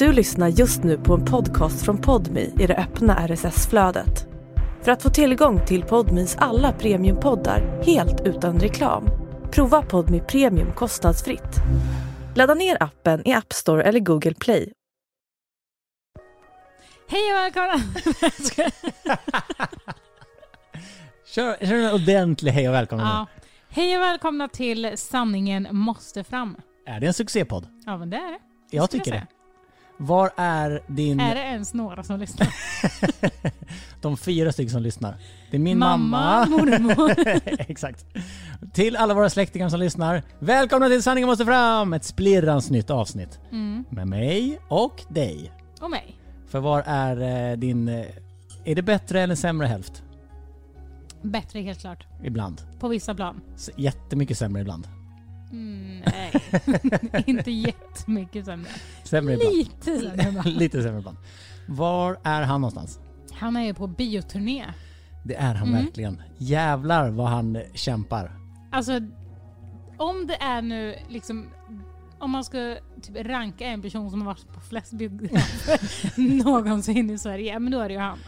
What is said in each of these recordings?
Du lyssnar just nu på en podcast från Podmi i det öppna RSS-flödet. För att få tillgång till Podmis alla premiumpoddar helt utan reklam, prova Podmi Premium kostnadsfritt. Ladda ner appen i App Store eller Google Play. Hej och välkomna! Kör, kör en ordentlig hej och välkommen ja. Hej och välkomna till Sanningen måste fram. Är det en succépodd? Ja men det är det. Jag tycker jag det. Var är din... Är det ens några som lyssnar? De fyra stycken som lyssnar. Det är min Mamma, mamma. mormor. Exakt. Till alla våra släktingar som lyssnar. Välkomna till Sanningen måste fram! Ett splirrans nytt avsnitt. Mm. Med mig och dig. Och mig. För var är eh, din... eh, Är det bättre eller sämre hälft? Bättre helt klart. Ibland. På vissa plan. S- Jättemycket sämre ibland. Mm, nej. Inte jättemycket sämre. Sämre ibland. Lite sämre. Lite sämre ibland. Var är han någonstans? Han är ju på bioturné. Det är han Mm. verkligen. Jävlar vad han kämpar. Alltså, om det är nu liksom om man ska typ ranka en person som har varit på flest biografer någonsin i Sverige, men då är det ju han.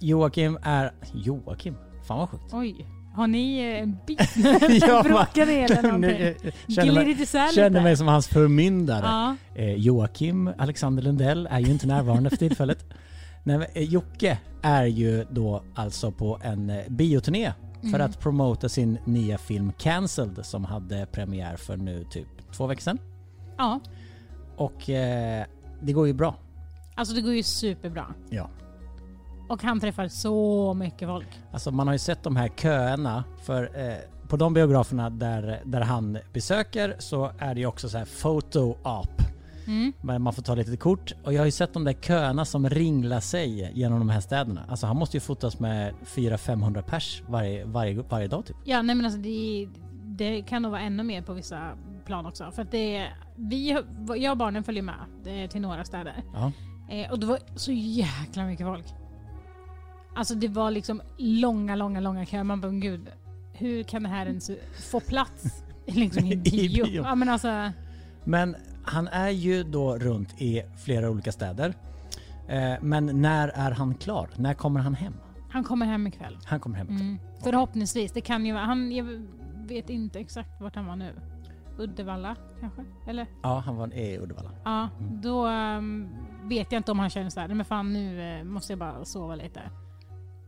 Joakim är... Joakim? Fan vad sjukt. Oj, har ni eh, en bit Bråkar ni eller någonting? Känner, mig, känner mig som hans förmyndare. Ja. Eh, Joakim Alexander Lundell är ju inte närvarande för tillfället. Nej, men, eh, Jocke är ju då alltså på en eh, bioturné för Mm. att promota sin nya film Cancelled som hade premiär för nu typ två veckor sedan. ja, Och eh, det går ju bra. alltså det går ju superbra. Ja. Och han träffar så mycket folk. Alltså man har ju sett de här köerna för eh, på de biograferna där, där han besöker så är det ju också så här photo op. Mm. Men man får ta lite kort och jag har ju sett de där köerna som ringlar sig genom de här städerna. Alltså han måste ju fotas med 400-500 pers varje, varje, varje dag typ. Ja, nej men alltså det, det kan nog vara ännu mer på vissa plan också. För att det, vi, jag och barnen följer med eh, till några städer. Ja. Eh, och det var så jäkla mycket folk. Alltså det var liksom långa, långa, långa köer. Man bara, gud, hur kan det här ens få plats liksom i en bio? bio. Ja men alltså, Men han är ju då runt i flera olika städer. Eh, men när är han klar? När kommer han hem? han kommer hem ikväll. Han kommer hem ikväll. Mm. Förhoppningsvis. Det kan ju vara, han, jag vet inte exakt vart han var nu. Uddevalla kanske? Eller? Ja, han var i Uddevalla. Ja, Mm. då ehm, vet jag inte om han känner såhär, men fan nu eh, måste jag bara sova lite.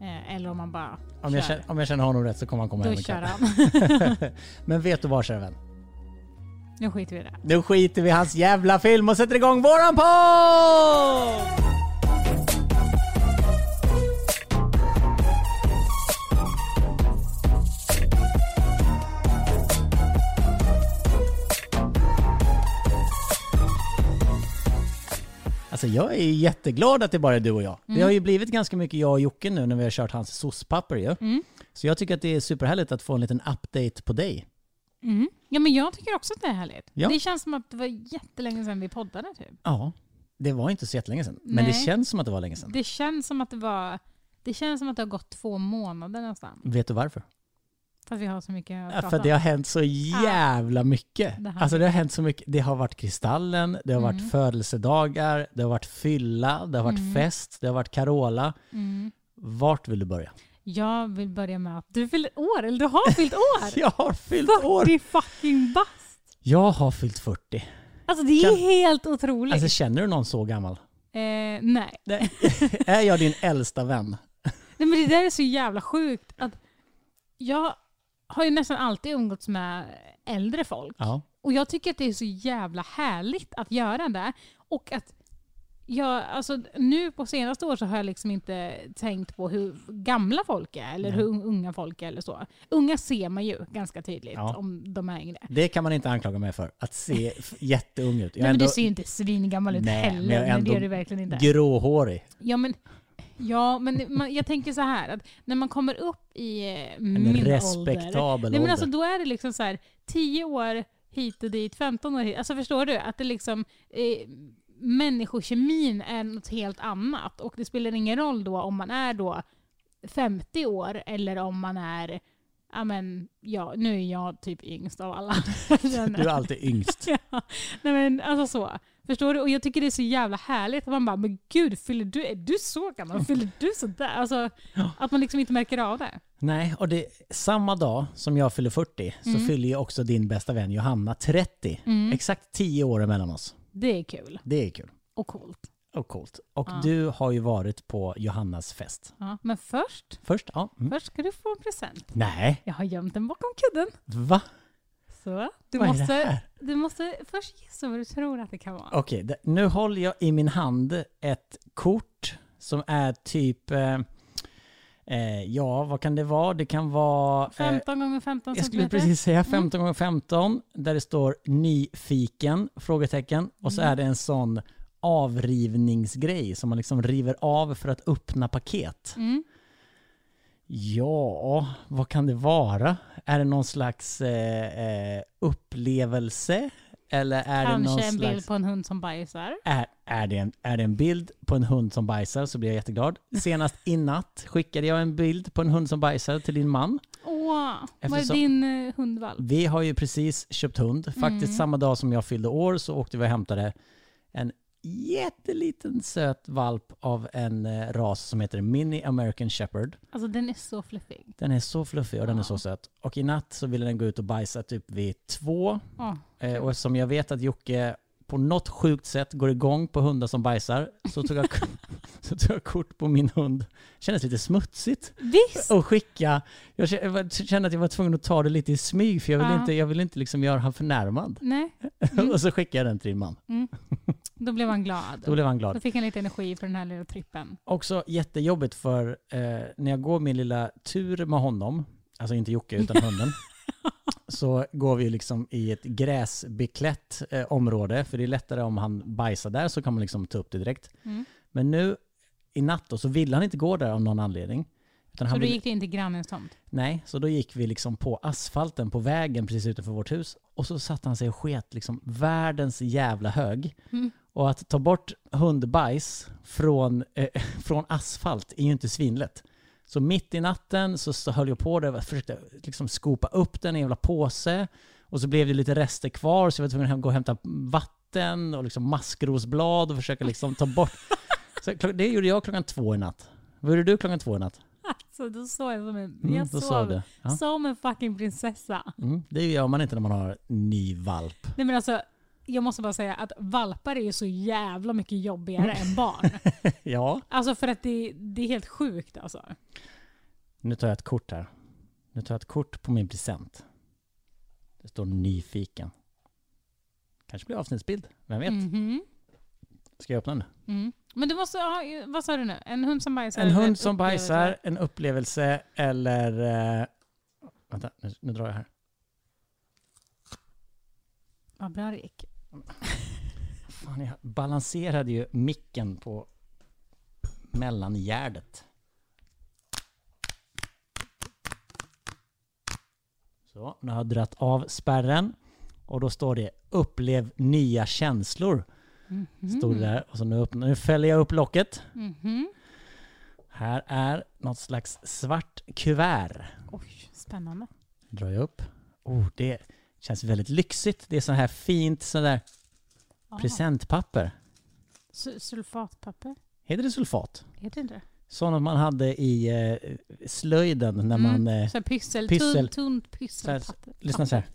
Eh, eller om han bara Om jag, kör. känner, om jag känner honom rätt så kommer han komma Då hem kör han. Men vet du vad kära vän? nu skiter vi i det. Då skiter vi i hans jävla film och sätter igång våran podd! Alltså jag är jätteglad att det bara är du och jag. Det har ju blivit ganska mycket jag och Jocke nu när vi har kört hans soc-papper ju. Mm. Så jag tycker att det är superhärligt att få en liten update på dig. Mm. Ja men jag tycker också att det är härligt. Ja. Det känns som att det var jättelänge sedan vi poddade typ. Ja, det var inte så jättelänge sedan. Men det Nej. känns som att det var länge sedan. Det känns som att det var det känns som att det har gått två månader nästan. Vet du varför? För att vi har så mycket att prata för om. det har hänt så jävla mycket. Det Alltså det har hänt så mycket. Det har varit Kristallen, det har Mm. varit födelsedagar, det har varit fylla, det har varit Mm. fest, det har varit Carola. Mm. Vart vill du börja? Jag vill börja med att du fyller år, eller du har fyllt år! Jag har fyllt 40 år! fucking bast! Jag har fyllt 40. Alltså det är Kan- helt otroligt. Alltså känner du någon så gammal? eh, nej. Nej. är jag din äldsta vän? nej, men det där är så jävla sjukt. Att jag har ju nästan alltid umgåtts med äldre folk. Ja. Och jag tycker att det är så jävla härligt att göra det. Och att jag, alltså, nu på senaste år så har jag liksom inte tänkt på hur gamla folk är eller Nej. hur unga folk är eller så. Unga ser man ju ganska tydligt Ja. om de är yngre. Det kan man inte anklaga mig för. Att se jätteung ut. Jag Nej, är men du ändå ser ju inte svingammal ut Nej, men heller. jag är ändå det gör du verkligen inte. gråhårig. Ja men, ja, men man, jag tänker så här att när man kommer upp i eh, En min ålder. respektabel Nej, men ålder. alltså, då är det liksom så här 10 år hit och dit, 15 år hit. Alltså förstår du? Att det liksom eh, människokemin är något helt annat. Och det spelar ingen roll då om man är då 50 år eller om man är Ja men, ja, nu är jag typ yngst av alla. Du är alltid yngst. ja, nej men alltså så. Förstår du? Och jag tycker det är så jävla härligt. Att man bara, men gud, fyller du, är du så gammal? Fyller du sådär? Alltså, att man liksom inte märker av det. Nej, och det, samma dag som jag fyller 40 så Mm. fyller ju också din bästa vän Johanna 30. Exakt 10 år emellan oss. Det är kul. Det är kul. Och coolt. Och coolt. Och Ja. du har ju varit på Johannas fest. Ja. Men först, Först? Ja. Mm. först ska du få en present. Nej, Jag har gömt den bakom kudden. va? Så, du Vad är det måste, här? du måste först gissa vad du tror att det kan vara. Okej, det- nu håller jag i min hand ett kort som är typ... Eh, eh, ja, vad kan det vara? Det kan vara... Eh, 15 gånger 15 jag skulle centimeter. precis säga 15 gånger 15 där det står nyfiken? Frågetecken. Och så Mm. är det en sån avrivningsgrej som man liksom river av för att öppna paket. Mm. Ja, vad kan det vara? Är det någon slags eh, eh, upplevelse? Eller är det någon Kanske en slags... bild på en hund som bajsar. Är, är, det en, är det en bild på en hund som bajsar så blir jag jätteglad. Senast i natt skickade jag en bild på en hund som bajsar till din man. Åh, vad är Eftersom- din eh, hundvalp? Vi har ju precis köpt hund. Faktiskt Mm. samma dag som jag fyllde år så åkte vi och hämtade en jätteliten söt valp av en eh, ras som heter Mini American Shepherd. Alltså den är så fluffig. Den är så fluffig och den är Ja. så söt. Och i natt så ville den gå ut och bajsa typ vid två. Åh, Eh, och eftersom jag vet att Jocke på något sjukt sätt går igång på hundar som bajsar så tog jag, så tog jag kort på min hund. Kändes lite smutsigt Visst! att skicka. Jag kände att jag var tvungen att ta det lite i smyg för jag vill Ja. inte, jag vill inte liksom göra han förnärmad. Nej, Mm. och så skickade jag den till din man. då blev han glad. Då blev han Då glad. fick han lite energi för den här lilla trippen. Också jättejobbigt för eh, när jag går min lilla tur med honom, alltså inte Jocke utan hunden, så går vi liksom i ett gräsbeklätt eh, område, för det är lättare om han bajsar där så kan man liksom ta upp det direkt. Mm. Men nu i natt då, så ville han inte gå där av någon anledning. Utan Så då gick det in till grannens tomt? Nej, så då gick vi liksom på asfalten på vägen precis utanför vårt hus och så satte han sig och sket liksom världens jävla hög. Mm. Och att ta bort hundbajs från, eh, från asfalt är ju inte svinlätt. Så mitt i natten så, så höll jag på där och försökte liksom skopa upp den i en jävla påse. Och så blev det lite rester kvar så jag var tvungen att gå och hämta vatten och liksom maskrosblad och försöka liksom ta bort. Så det gjorde jag klockan två i natt. Vad gjorde du klockan två i natt? Så då sov jag som en, Mm, jag då sov. Ja. som en fucking prinsessa. Mm, det gör man inte när man har ny valp. Nej men alltså, jag måste bara säga att valpar är ju så jävla mycket jobbigare än barn. Ja. Alltså för att det, det är helt sjukt alltså. Nu tar jag ett kort här. Nu tar jag ett kort på min present. Det står nyfiken. Kanske blir avsnittsbild. Vem vet? Mhm. Ska jag öppna den? Mm. Men du måste ha, vad sa du nu? En hund som bajsar? En hund som upplevelse? bajsar, en upplevelse eller... Eh, vänta, nu, nu drar jag här. Vad bra det gick. Fan, jag balanserade ju micken på mellangärdet. Så, nu har jag dratt av spärren. Och då står det upplev nya känslor. Mhm. Stod det där. Och så nu, öppnar, nu fäller jag upp locket. Mhm. Här är något slags svart kuvert. Oj, spännande. Drar jag upp. Oh, det känns väldigt lyxigt. Det är så här fint sådär Ja. presentpapper. Su- Sulfatpapper? Heter det sulfat? Heter det? Sådana man hade i eh, slöjden när Mm, man... Eh, Så pyssel, pyssel. Tunt, tunt pysselpapper. lyssna så här.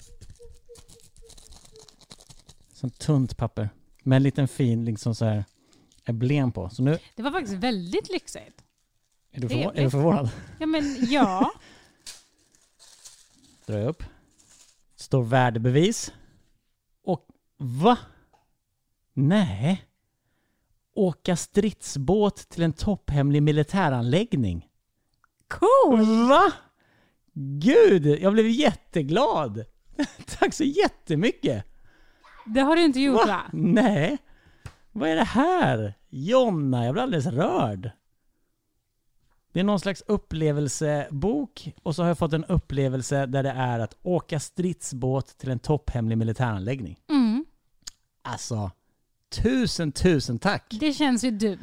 Sånt tunt papper. Med en liten fin liksom så här emblem på. Så nu Det var faktiskt väldigt lyxigt. är du, förvå- är du förvånad. Ja men ja. Jag upp. Står värdebevis. Och va? Nej. Åka stridsbåt till en topphemlig militäranläggning. Cool! Va? Gud, jag blev jätteglad. Tack så jättemycket. Det har du inte gjort va? Nej. Vad är det här? Jonna, jag blir alldeles rörd. Det är någon slags upplevelsebok och så har jag fått en upplevelse där det är att åka stridsbåt till en topphemlig militäranläggning. Mm. Alltså, tusen tusen tack. Det känns ju du.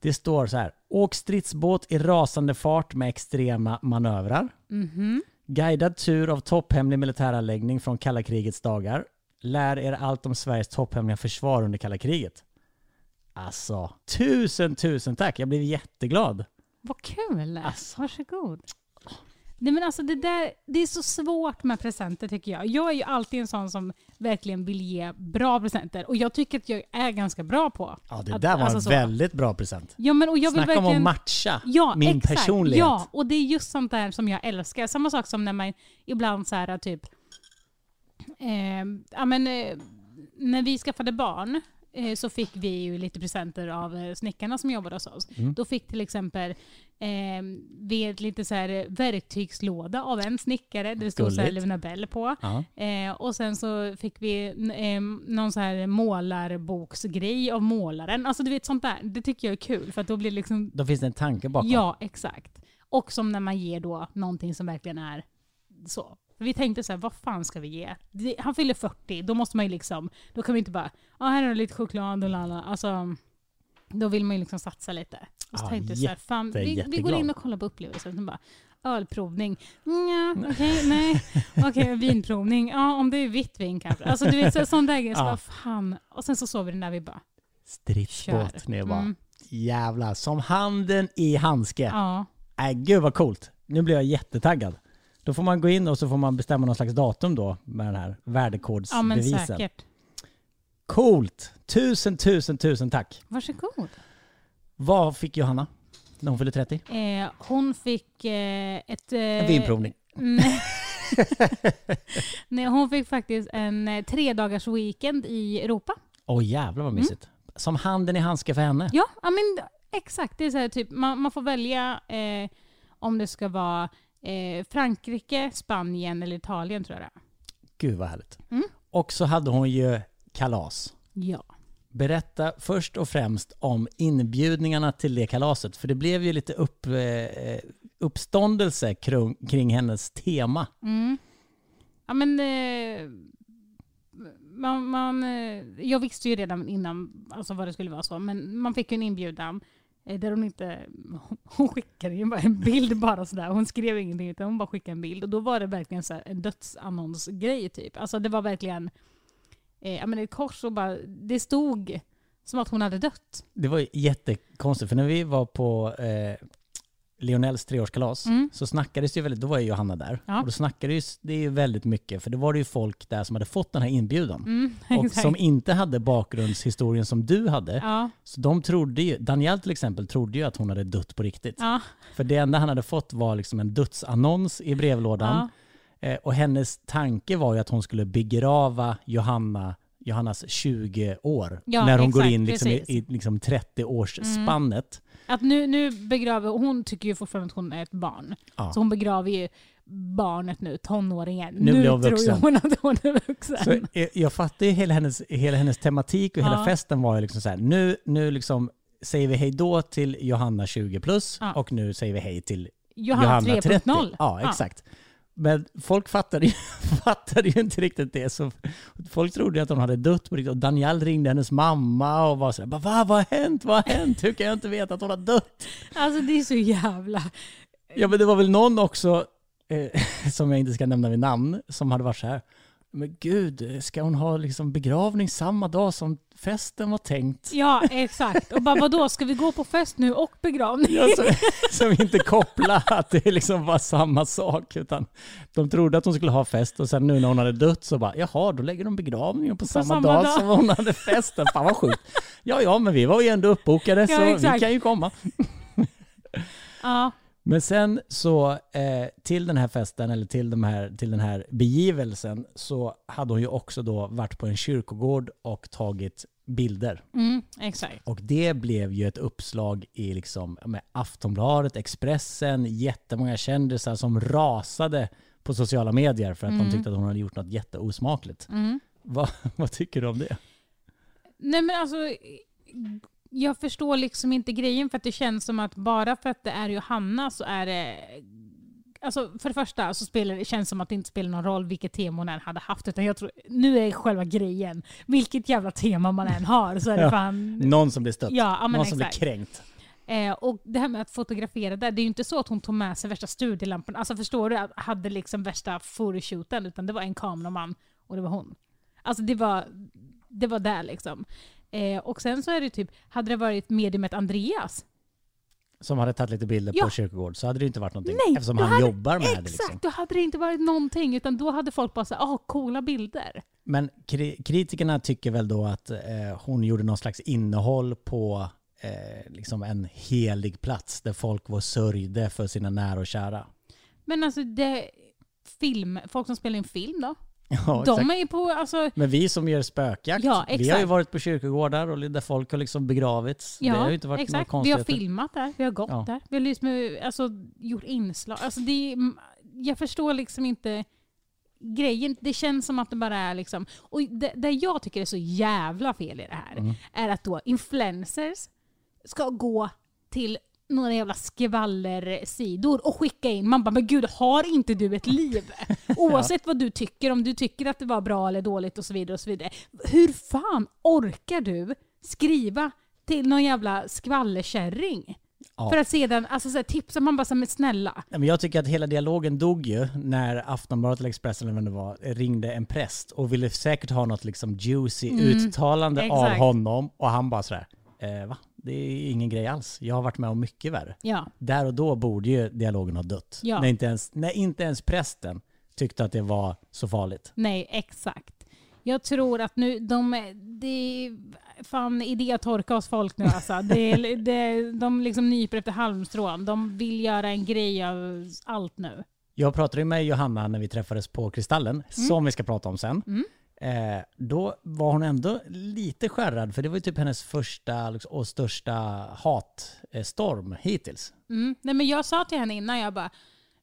Det står så här. Åk stridsbåt i rasande fart med extrema manövrar. Mhm. Guidad tur av topphemlig militäranläggning från kalla krigets dagar. Lär er allt om Sveriges topphemliga försvar under kalla kriget. Alltså, tusen tusen tack. Jag blev jätteglad. Vad kul! Alltså. Varsågod. Nej men alltså det där, det är så svårt med presenter tycker jag. Jag är ju alltid en sån som verkligen vill ge bra presenter. Och jag tycker att jag är ganska bra på. Ja, det att- där var alltså en så. väldigt bra present. Ja men och jag vill Snacka om verkligen... att matcha Ja, min exakt. personlighet. Ja, och det är just sånt där som jag älskar. Samma sak som när man ibland så här typ... Eh, ja men eh, när vi skaffade barn eh, så fick vi ju lite presenter av eh, snickarna som jobbade hos oss. Mm. Då fick till exempel eh, vi ett lite så här eh, verktygslåda av en snickare där det stod så här Gulligt. Levenabelle på. Eh, och sen så fick vi eh, någon så här målarboksgrej av målaren. Alltså du vet sånt där. Det tycker jag är kul för att då blir det liksom Då finns det en tanke bakom. Ja, exakt. Och som när man ger då någonting som verkligen är så. Vi tänkte så här, vad fan ska vi ge? Det- Han fyller 40, då måste man ju liksom, då kan vi inte bara, ja här har du lite choklad och lalla. Alltså, då vill man ju liksom satsa lite. Och så Ja, tänkte jag så här, fan, vi, vi går in och kollar på upplevelsen. Och bara, ölprovning, ja, okej, nej, okej, vinprovning, ja om det är vitt vin kanske. Alltså du vet, så, sån där grej, så bara, fan. Och sen så såg vi den där, vi bara. Stridsbåt. Ni bara, Mm, jävlar, som handen i handske. ja. Nej, gud vad coolt. Nu blir jag jättetaggad. Då får man gå in och så får man bestämma någon slags datum då med den här ja, men värdekodsbevisen. säkert. Coolt! Tusen, tusen, tusen tack. Varsågod. Vad fick Johanna när hon fyllde 30? Eh, hon fick eh, ett... Eh, En vinprovning. Nej. Hon fick faktiskt en eh, tre dagars weekend i Europa. Åh jävlar vad mysigt. Som handen i handske för henne. Ja, ja men exakt. Det är så här, typ, man, man får välja eh, om det ska vara eh, Frankrike, Spanien eller Italien tror jag det är. Gud vad härligt. Mm. Och så hade hon ju kalas. Ja. Berätta först och främst om inbjudningarna till det kalaset. För det blev ju lite upp, eh, uppståndelse kring, kring hennes tema. Mm. Ja men... Eh, man, man, eh, jag visste ju redan innan alltså vad det skulle vara så, men man fick ju en inbjudan eh, Eh, där hon inte... Hon skickade ju bara en bild bara sådär. Hon skrev ingenting utan hon bara skickade en bild. Och då var det verkligen så här en dödsannonsgrej typ. Alltså det var verkligen... Eh, ja men ett kors och bara... Det stod som att hon hade dött. Det var jättekonstigt, för när vi var på eh, Lionels treårskalas Mm. så snackades det ju väldigt, då var ju Johanna där, Ja. och då snackades det ju väldigt mycket, för då var det ju folk där som hade fått den här inbjudan. Mm, Och som inte hade bakgrundshistorien som du hade. Ja, Så de trodde ju, Daniel till exempel trodde ju att hon hade dött på riktigt. ja, För det enda han hade fått var liksom en dödsannons i brevlådan. Eh, och hennes tanke var ju att hon skulle begrava Johanna, Johannas 20 år. När hon går exakt, in liksom i. Mm. i liksom 30-årsspannet. Att nu, nu begraver, hon tycker ju fortfarande att hon är ett barn. Ja. Så hon begraver ju barnet nu, tonåringen. Nu hon tror vuxen. hon att hon är vuxen. Så jag, jag fattar ju hela hennes, hela hennes tematik och hela Ja. festen var ju liksom så här, nu, nu liksom säger vi hej då till Johanna 20 plus Ja. och nu säger vi hej till Johanna Johanna 30. 3.0. Ja, exakt. Men folk fattade ju, fattade ju inte riktigt det. Så folk trodde att hon hade dött på riktigt. Och Daniel ringde hennes mamma och var sådär, "Bara, Va, vad har hänt? Vad har hänt? Hur kan jag inte veta att hon har dött? Alltså det är så jävla... Ja men det var väl någon också, eh, som jag inte ska nämna vid namn, som hade varit så här. Men gud, ska hon ha liksom begravning samma dag som festen var tänkt? Ja, exakt. Och bara vadå, ska vi gå på fest nu och begravning? Ja, så, som inte koppla att det liksom var samma sak. Utan de trodde att hon skulle ha fest och sen nu när hon hade dött så bara, jaha, då lägger de begravningen på, samma, samma dag, dag. som hon hade festen. Fan vad sjukt. Ja, ja, men vi var ju ändå uppbokade Ja, så vi exakt. kan ju komma. Ja, Men sen så eh, till den här festen, eller till, de här, till den här begivelsen, så hade hon ju också då varit på en kyrkogård och tagit bilder. mm, exakt. Och det blev ju ett uppslag i liksom, med Aftonbladet, Expressen, jättemånga kändisar som rasade på sociala medier för att Mm. de tyckte att hon hade gjort något jätteosmakligt. Mm. Vad, vad tycker du om det? Nej men alltså, jag förstår liksom inte grejen för att det känns som att bara för att det är Johanna så är det... Alltså för det första så spelar det känns som att det inte spelar någon roll vilket tema hon än hade haft. Utan jag tror, nu är själva grejen, vilket jävla tema man än har så är det fan... Någon som blir stött. Ja, Någon som blir exakt. kränkt. Eh, och det här med att fotografera där, det är ju inte så att hon tog med sig värsta studielampan. Alltså förstår du? Att hade liksom värsta photoshooten, utan det var en kameraman och det var hon. Alltså det var, det var där liksom. Eh, och sen så är det typ, hade det varit mediumet Andreas, Som hade tagit lite bilder Ja. på kyrkogård så hade det inte varit någonting. Nej, eftersom han hade- jobbar med det exakt, liksom. då hade det inte varit någonting, utan då hade folk bara såhär, ah, coola bilder. Men kri- kritikerna tycker väl då att eh, hon gjorde någon slags innehåll på eh, liksom en helig plats där folk var sörjde för sina nära och kära. Men alltså det, film, folk som spelar in film då, Ja, exakt. de är ju på, alltså, Men vi som gör spökjakt, Ja, vi har ju exakt. varit på kyrkogårdar och där folk har liksom begravits. det har ja ju inte varit exakt. Vi har filmat där, vi har gått Ja. där, vi har liksom, alltså, gjort inslag. Alltså det, är- jag förstår liksom inte grejen. Det känns som att det bara är liksom, och det, det jag tycker är så jävla fel i det här, Mm. är att då influencers ska gå till några jävla skvallersidor och skicka in. Man bara, men gud, har inte du ett liv? Oavsett vad du tycker, om du tycker att det var bra eller dåligt och så vidare. och så vidare. Hur fan orkar du skriva till någon jävla skvallerkärring? Ja. För att sedan alltså, så här, tipsa, man bara så här, men snälla. Men jag tycker att hela dialogen dog ju när Aftonbladet eller Expressen eller vem det var ringde en präst och ville säkert ha något liksom juicy Mm, uttalande av exakt. honom och han bara sådär, eh, va? Det är ingen grej alls. Jag har varit med om mycket värre. Ja, Där och då borde ju dialogen ha dött. Ja. När, inte ens, när inte ens prästen tyckte att det var så farligt. nej, exakt. Jag tror att nu, de, är fan idétorka hos folk nu alltså. Det, det, de liksom nyper efter halmstrån. De vill göra en grej av allt nu. Jag pratade med Johanna när vi träffades på Kristallen, som vi ska prata om sen. Mm. Eh, då var hon ändå lite skärrad, för det var ju typ hennes första liksom, och största hatstorm hittills. Mm. Nej, men jag sa till henne innan, jag bara,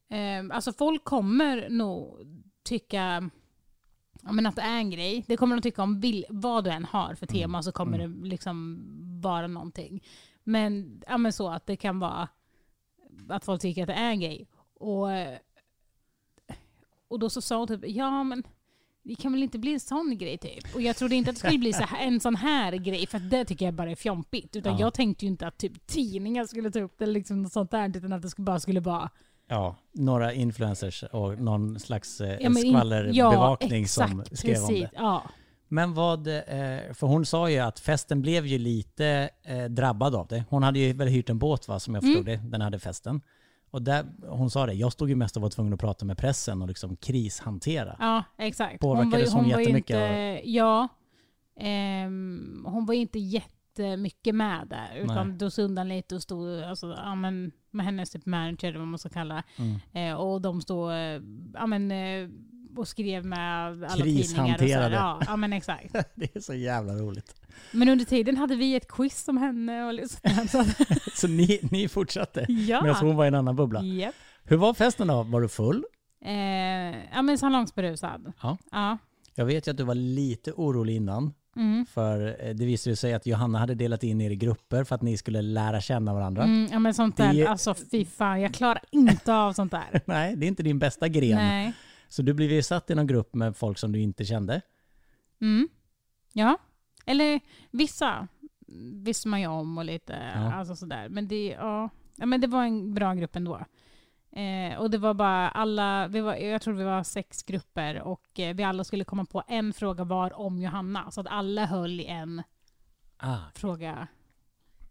eh, alltså folk kommer nog tycka ja, men att det är en grej. Det kommer de tycka om vil, vad du än har för tema så kommer det liksom vara någonting. Men, ja, men så att det kan vara att folk tycker att det är en grej. Och, och då så sa hon typ, ja men det kan väl inte bli en sån grej typ. Och jag trodde inte att det skulle bli så här, en sån här grej, för det tycker jag bara är fjompigt. Utan Ja. jag tänkte ju inte att typ tidningar skulle ta upp det eller liksom något sånt där, utan att det bara skulle vara Ja, några influencers och någon slags eh, Ja, skvallerbevakning som exakt, skrev om precis. det. Ja. Men vad, eh, för hon sa ju att festen blev ju lite eh, drabbad av det. Hon hade ju väl hyrt en båt va, som jag Mm. förstod det, den hade festen. Och där, hon sa det, jag stod ju mest och var tvungen att prata med pressen och liksom krishantera. ja, exakt. Påverkades hon var ju jättemycket Inte, ja. Ehm, hon var inte jättemycket med där. Utan Nej. drog sig undan lite och stod alltså, ja, men, med hennes typ manager, eller vad man ska kalla Mm. eh, Och de stod eh, ja, men, eh, och skrev med alla tidningar. Och så, ja, ja, men exakt. Det är så jävla roligt. Men under tiden hade vi ett quiz om henne. Och liksom, så, Så ni, ni fortsatte ja. medan hon var i en annan bubbla. Japp. Hur var festen då? Var du full? Eh, ja men salongsberusad. Ja. Ja. Jag vet ju att du var lite orolig innan. Mm. För eh, det visade sig att Johanna hade delat in er i grupper för att ni skulle lära känna varandra. Mm, ja men sånt Det där, är- alltså fy fan, jag klarar inte av sånt där. Nej, det är inte din bästa gren. Nej. Så du blev ju satt i någon grupp med folk som du inte kände. Mm. Ja. Eller vissa visste man ju om och lite Ja. alltså sådär. Men det, ja. ja, men det var en bra grupp ändå. Eh, och det var bara alla, vi var, jag tror vi var sex grupper och eh, vi alla skulle komma på en fråga var om Johanna. Så att alla höll i en Ah, fråga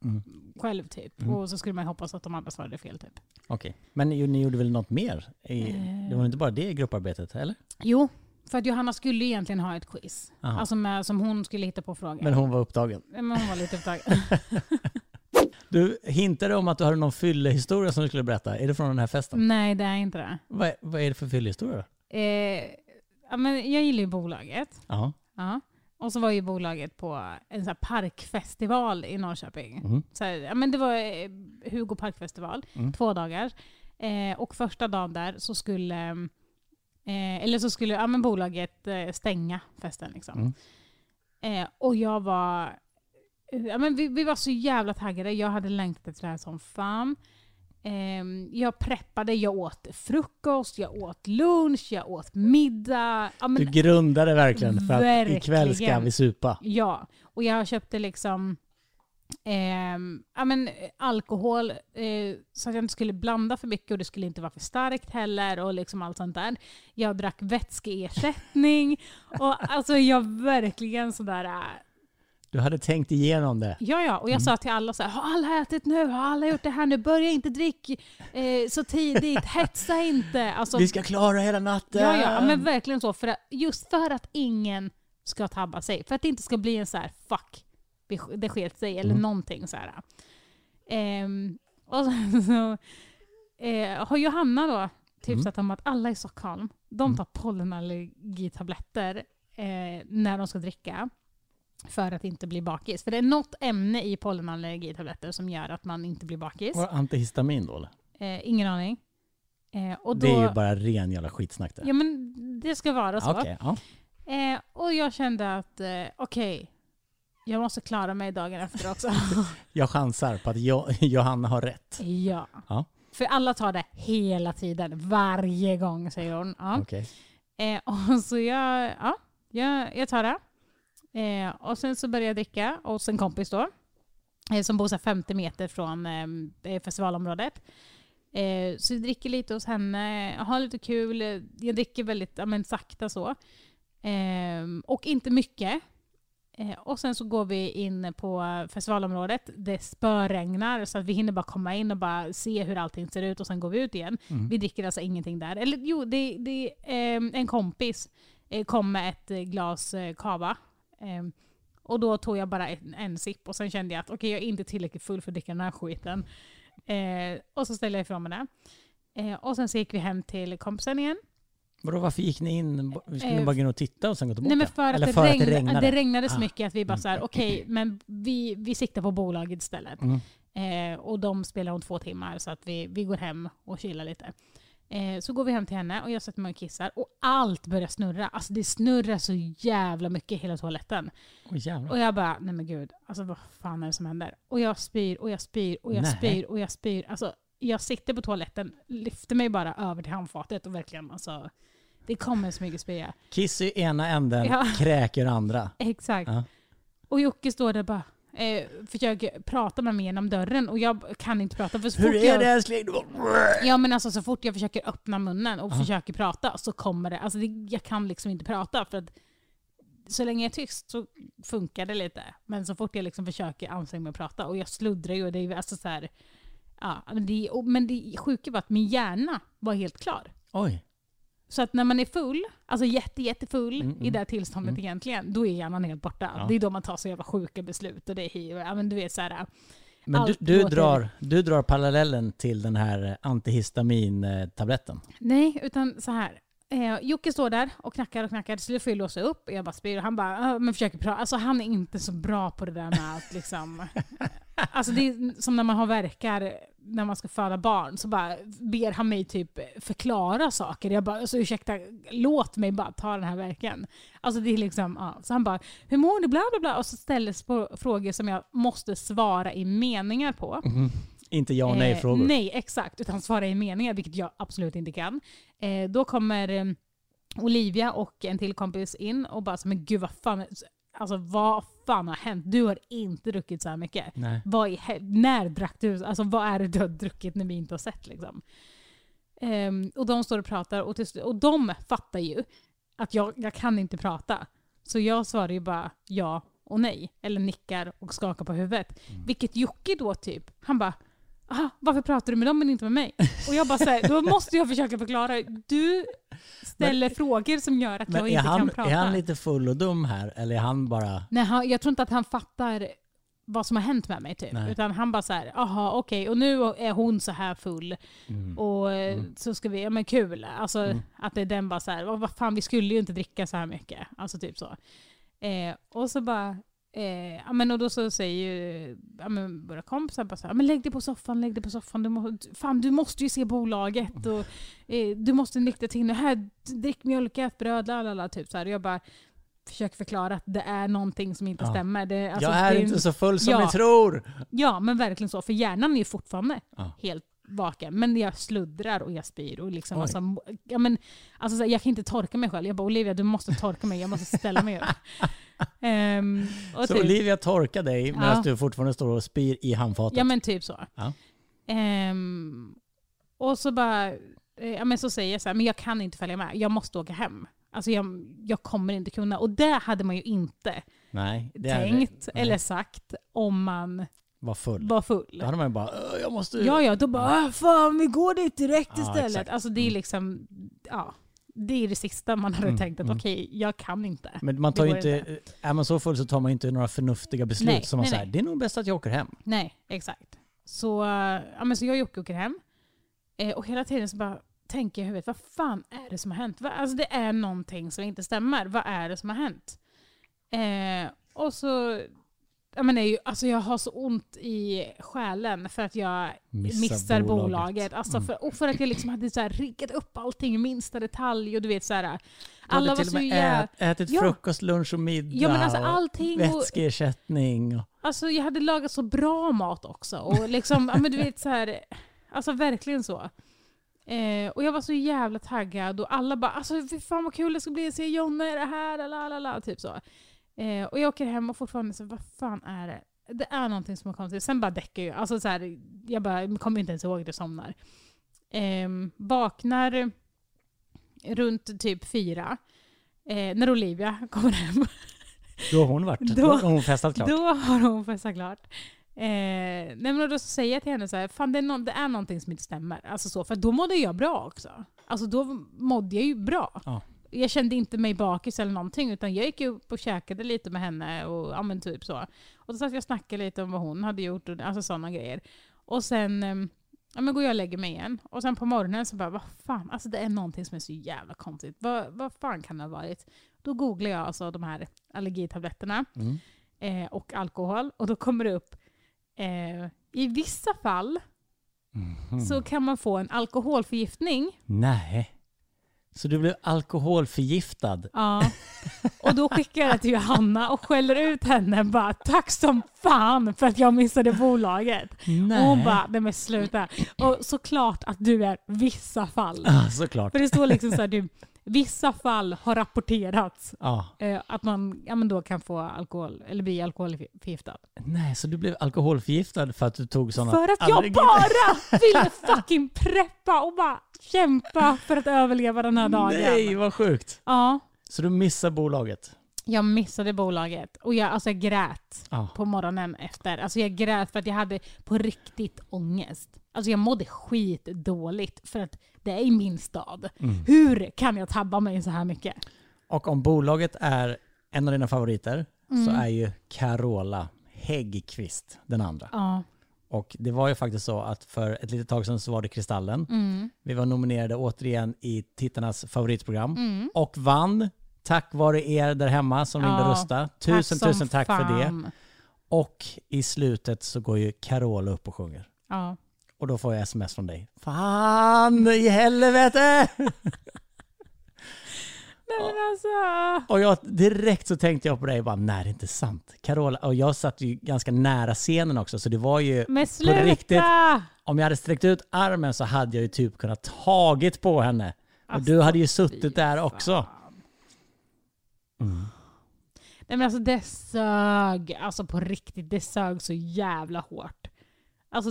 Mm. själv typ. Mm. Och så skulle man hoppas att de andra svarade fel typ. Okej. Men ni, ni gjorde väl något mer? I, Eh. Det var inte bara det i grupparbetet, eller? Jo, för att Johanna skulle egentligen ha ett quiz. Aha. Alltså med, som hon skulle hitta på frågor. Men hon var upptagen. Men hon var lite upptagen. Du hintade om att du hade någon fyllehistoria som du skulle berätta. Är det från den här festen? Nej, det är inte det. Vad, vad är det för fyllehistoria? Eh, ja, men jag gillar ju bolaget. Ja. Ja. Och så var ju bolaget på en här parkfestival i Norrköping. Mhm. Så här, ja, men det var eh, Hugo parkfestival, Mm. två dagar. Eh, och första dagen där så skulle, eh, eller så skulle ja, men bolaget eh, stänga festen. Liksom. Mm. Eh, och jag var, ja, men vi, vi var så jävla taggade. Jag hade längtat efter det här som fan. Eh, jag preppade, jag åt frukost, jag åt lunch, jag åt middag. Ja, men, Du grundade verkligen för att Verkligen. ikväll ska vi supa. Ja, och jag köpte liksom Ehm, ja, men, eh, alkohol, eh, så att jag inte skulle blanda för mycket och det skulle inte vara för starkt heller och liksom allt sånt där. Jag drack vätskeersättning och alltså jag verkligen sådär... Du hade tänkt igenom det. Ja, ja. Och jag Mm. sa till alla så här, har alla ätit nu? Har alla gjort det här nu? Börja inte drick eh, så tidigt, hetsa inte. Alltså, Vi ska klara hela natten! ja, ja, men verkligen så. För att, just för att ingen ska tabba sig. För att det inte ska bli en så här, fuck, det sk- det sket sig, eller Mm. någonting så här. Ehm, och sen så eh, har Johanna då tipsat om att alla i Stockholm, de Mm. tar pollenallergitabletter eh, när de ska dricka. För att inte bli bakis. För det är något ämne i pollenallergitabletter som gör att man inte blir bakis. Och antihistamin då eller? Eh, ingen aning. Eh, då, Det är ju bara ren jävla skitsnack det. Ja men det ska vara så. Okej, ja. Eh, och jag kände att eh, okej, jag måste klara mig dagen efter också. Jag chansar på att jo Johanna har rätt. ja. Ja. För alla tar det hela tiden, varje gång säger hon. Ja. Okej. Eh, och så jag, ja, jag, jag tar det. Eh, och sen så började jag dricka hos en kompis då. Eh, som bor så här 50 meter från eh, festivalområdet. Eh, så jag dricker lite hos henne, jag har lite kul. Jag dricker väldigt ja, men, sakta så. Eh, och inte mycket. Eh, och sen så går vi in på festivalområdet. Det spöregnar så att vi hinner bara komma in och bara se hur allting ser ut och sen går vi ut igen. Mm. Vi dricker alltså ingenting där. Eller jo, det, det, eh, en kompis eh, kom med ett eh, glas eh, kava. Eh, och då tog jag bara en, en sipp och sen kände jag att okej, jag är inte tillräckligt full för att dricka den här skiten. Eh, och så ställde jag ifrån mig det. Eh, och sen så gick vi hem till kompisen igen. Vadå, varför gick ni in? Vi skulle Eh, bara gå in och titta och sen gå tillbaka? Nej men för att, Eller det, för att regn, det regnade? det regnade så Ah. mycket att vi bara Mm. så här, okej, men vi, vi siktar på bolaget istället. Mm. Eh, och de spelar om två timmar så att vi, vi går hem och chillar lite. Eh, så går vi hem till henne och jag sätter mig och kissar och allt börjar snurra. Alltså det snurrar så jävla mycket i hela toaletten. Jävlar. Och jag bara, nej men gud, alltså vad fan är det som händer? Och jag spyr och jag spyr och jag Nej. spyr och jag spyr. Alltså jag sitter på toaletten, lyfter mig bara över till handfatet och verkligen alltså, det kommer så mycket spya. Kiss i ena änden, Ja. kräk andra. Exakt. Ja. Och Jocke står där bara, eh, försöker prata med mig genom dörren och jag kan inte prata. För så Hur fort är jag, det älskling? Ja men alltså så fort jag försöker öppna munnen och Ja. försöker prata så kommer det, alltså det, jag kan liksom inte prata för att så länge jag är tyst så funkar det lite. Men så fort jag liksom försöker anstränga mig att prata och jag sluddrar ju och det är alltså så här, ja, men det, och, men det sjuka var att min hjärna var helt klar. Oj. Så att när man är full, alltså jätte, jättefull Mm, i mm. det här tillståndet Mm. egentligen, då är hjärnan helt borta. Ja. Det är då man tar så jävla sjuka beslut och det är hiv. Ja, men du vet så här, Men du, du, drar, du drar parallellen till den här antihistamintabletten. Nej, utan så här. Eh, Jocke står där och knackar och knackar. Till slut får jag låsa upp. Jag bara spyr han bara, "Ah, men försöker prata. Alltså han är inte så bra på det där med att liksom... Eh, alltså det är som när man har verkar när man ska föda barn. Så bara ber han mig typ förklara saker. Jag bara, alltså ursäkta, låt mig bara ta den här verken. Alltså det är liksom, ja. Så han bara, hur mår du? Bla bla bla. Och så ställs på frågor som jag måste svara i meningar på. Mhm. Inte ja och nej-frågor. Eh, nej, exakt. Utan svara i meningar, vilket jag absolut inte kan. Eh, då kommer eh, Olivia och en till kompis in och bara så, men gud vad fan, alltså vad fan har hänt? Du har inte druckit så här mycket. I när drack du? Alltså vad är det du har druckit när vi inte har sett liksom? Ehm, och de står och pratar och, till, och de fattar ju att jag, jag kan inte prata. Så jag svarar ju bara ja och nej. Eller nickar och skakar på huvudet. Vilket Jocke då typ, han bara Aha, varför pratar du med dem men inte med mig? Och jag bara såhär, då måste jag försöka förklara. Du ställer frågor som gör att Men jag inte han, kan prata. är han lite full och dum här? Eller är han bara... Nej, han, jag tror inte att han fattar vad som har hänt med mig typ. Nej. Utan han bara så här, aha okej, och nu är hon så här full. Mm. Och eh, Mm. så ska vi, ja men kul. Alltså Mm. att det är den bara så här, vad, vad fan vi skulle ju inte dricka så här mycket. Alltså typ så. Eh, och så bara, eh, ja men och då så säger ju ja, men våra kompisar bara så här, men lägg dig på soffan, lägg dig på soffan. Du, må, fan, du måste ju se bolaget och eh, du måste nyktra till nu. Här, drick mjölk, ät bröd, lalala, typ så här. Och jag bara försöker förklara att det är någonting som inte Ja. stämmer. Det, alltså, jag är det, inte så full som Ja. ni tror! Ja, men verkligen så. För hjärnan är ju fortfarande Ja. helt vaken. Men jag sluddrar och jag spyr. Och liksom, Oj. alltså, ja, men, alltså, jag kan inte torka mig själv. Jag bara Olivia, du måste torka mig. Jag måste ställa mig upp. Ehm, Så typ- Olivia torkar dig medan Ja. du fortfarande står och spyr i handfatet? Ja men typ så. Ja. Ehm, och så bara, eh, ja men så säger jag så här, men jag kan inte följa med, jag måste åka hem. Alltså jag, jag kommer inte kunna. Och det hade man ju inte Nej, tänkt nej. eller sagt om man Var full. var full. Då hade man ju bara "Åh, jag måste... Ja, ja, då bara "Ah, fan vi går dit direkt Ja, istället. exakt. Alltså det är Mm. liksom, ja, det är det sista man hade Mm, tänkt att mm. okej, jag kan inte. Men man tar ju går inte, är man så full så tar man inte några förnuftiga beslut Nej, som man säger, det är nog bäst att jag åker hem. Nej, exakt. Så, ja, men så jag och Jocke åker hem. Eh, och hela tiden så bara tänker jag i huvudet, vad fan är det som har hänt? Va- Alltså det är någonting som inte stämmer. Vad är det som har hänt? Eh, och så, ja men det är ju, alltså jag har så ont i själen för att jag Missa missar bolaget. bolaget. Alltså Mm. för, och för att jag liksom hade så här riggat upp allting i minsta detalj och du vet så här. Alla var så ät, ätit Ja. frukost, lunch och middag Ja men alltså allting och, vätskeersättning. Och, Alltså jag hade lagat så bra mat också. Och liksom, ja men du vet så här, alltså verkligen så. Eh, och jag var så jävla taggad och alla bara alltså fy fan vad kul det ska bli att se Jonna i det här, la la la, typ så. Eh, och jag åker hem och fortfarande så vad fan är det? Det är någonting som är konstigt. Sen bara däckar jag. Alltså så här, jag bara, kommer inte ens ihåg det, somnar. Eh, vaknar runt typ fyra. Eh, när Olivia kommer hem. då har hon varit, Då- då, har hon festat klart. Då har hon festat klart. Eh, nej då säger jag till henne så här, fan det är, nå- det är någonting som inte stämmer. Alltså så, för då mådde jag bra också. Alltså då mådde jag ju bra. Ja. Jag kände inte mig bakis eller någonting, utan jag gick upp och käkade lite med henne och ja men typ så. Och då satt jag och snackade lite om vad hon hade gjort, och, alltså sådana grejer. Och sen ehm, ja, men går jag och lägger mig igen. Och sen på morgonen så bara, vad fan, alltså det är någonting som är så jävla konstigt. Vad, vad fan kan det ha varit? Då googlar jag alltså de här allergitabletterna Mm. eh, och alkohol. Och då kommer det upp, eh, i vissa fall Mhm. så kan man få en alkoholförgiftning. Nej. Så du blev alkoholförgiftad? Ja. Och då skickar jag det till Johanna och skäller ut henne bara tack som fan för att jag missade bolaget. Nej. Och hon bara, nej men sluta. Och såklart att du är vissa fall. Ah, såklart. För det står liksom så här, du, vissa fall har rapporterats Ja. eh, att man ja, men då kan få alkohol, eller bli alkoholförgiftad. Nej, så du blev alkoholförgiftad för att du tog sådana För att jag bara ville fucking preppa och bara kämpa för att överleva den här dagen. Nej, vad sjukt. Ja, Så du missar bolaget? Jag missade bolaget och jag, alltså jag grät Ja. på morgonen efter. Alltså jag grät för att jag hade på riktigt ångest. Alltså jag mådde skitdåligt för att det är i min stad. Mm. Hur kan jag tabba mig så här mycket? Och om bolaget är en av dina favoriter så Mm. är ju Carola Häggkvist den andra. Ja. Och det var ju faktiskt så att för ett litet tag sedan så var det Kristallen. Mm. Vi var nominerade återigen i tittarnas favoritprogram Mm. och vann tack vare er där hemma som ringde och Ja, röstade. Tusen, som tusen tack för det. fan. Och i slutet så går ju Carola upp och sjunger. Ja. Och då får jag sms från dig. Fan i helvete! Nej men alltså. Och jag, direkt så tänkte jag på dig bara, nej det är inte sant. Carola, och jag satt ju ganska nära scenen också så det var ju, Men sluta! riktigt. om jag hade sträckt ut armen så hade jag ju typ kunnat tagit på henne. Och Alltså, du hade ju suttit där fan. också. Mm. Nej men alltså det sög. Alltså på riktigt, det sög så jävla hårt. Alltså,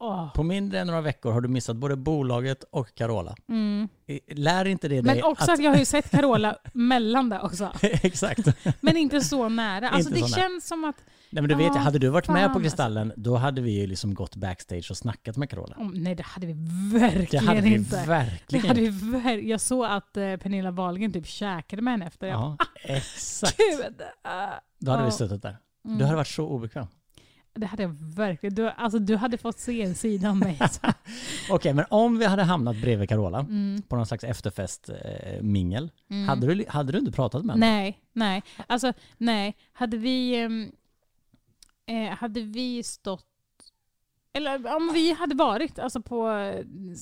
åh. På mindre än några veckor har du missat både bolaget och Carola. Mm. Lär inte det dig Men också att... jag har ju sett Carola mellan det också. Exakt. Men inte så nära. Alltså Inte det så nära. känns som att, Nej men du vet, Ja, hade du varit med fan, på alltså. Kristallen, då hade vi ju liksom gått backstage och snackat med Carola. oh, nej det hade vi Det verkligen hade vi inte. Det verkligen. hade vi ver- jag såg att eh, Pernilla Wahlgren typ käkade med henne efter. Jag Ja, exakt. Gud! äh, Då hade vi ja. suttit där. mm. Du hade varit så obekväm. Det hade jag verkligen. Du, alltså, du hade fått se en sida av mig. Okej, men om vi hade hamnat bredvid Carola Mm. på någon slags efterfest-mingel, Mm. hade, du, hade du inte pratat med henne? Nej, nej. Alltså nej. Hade vi, ehm, eh, hade vi stått, eller om vi hade varit alltså på,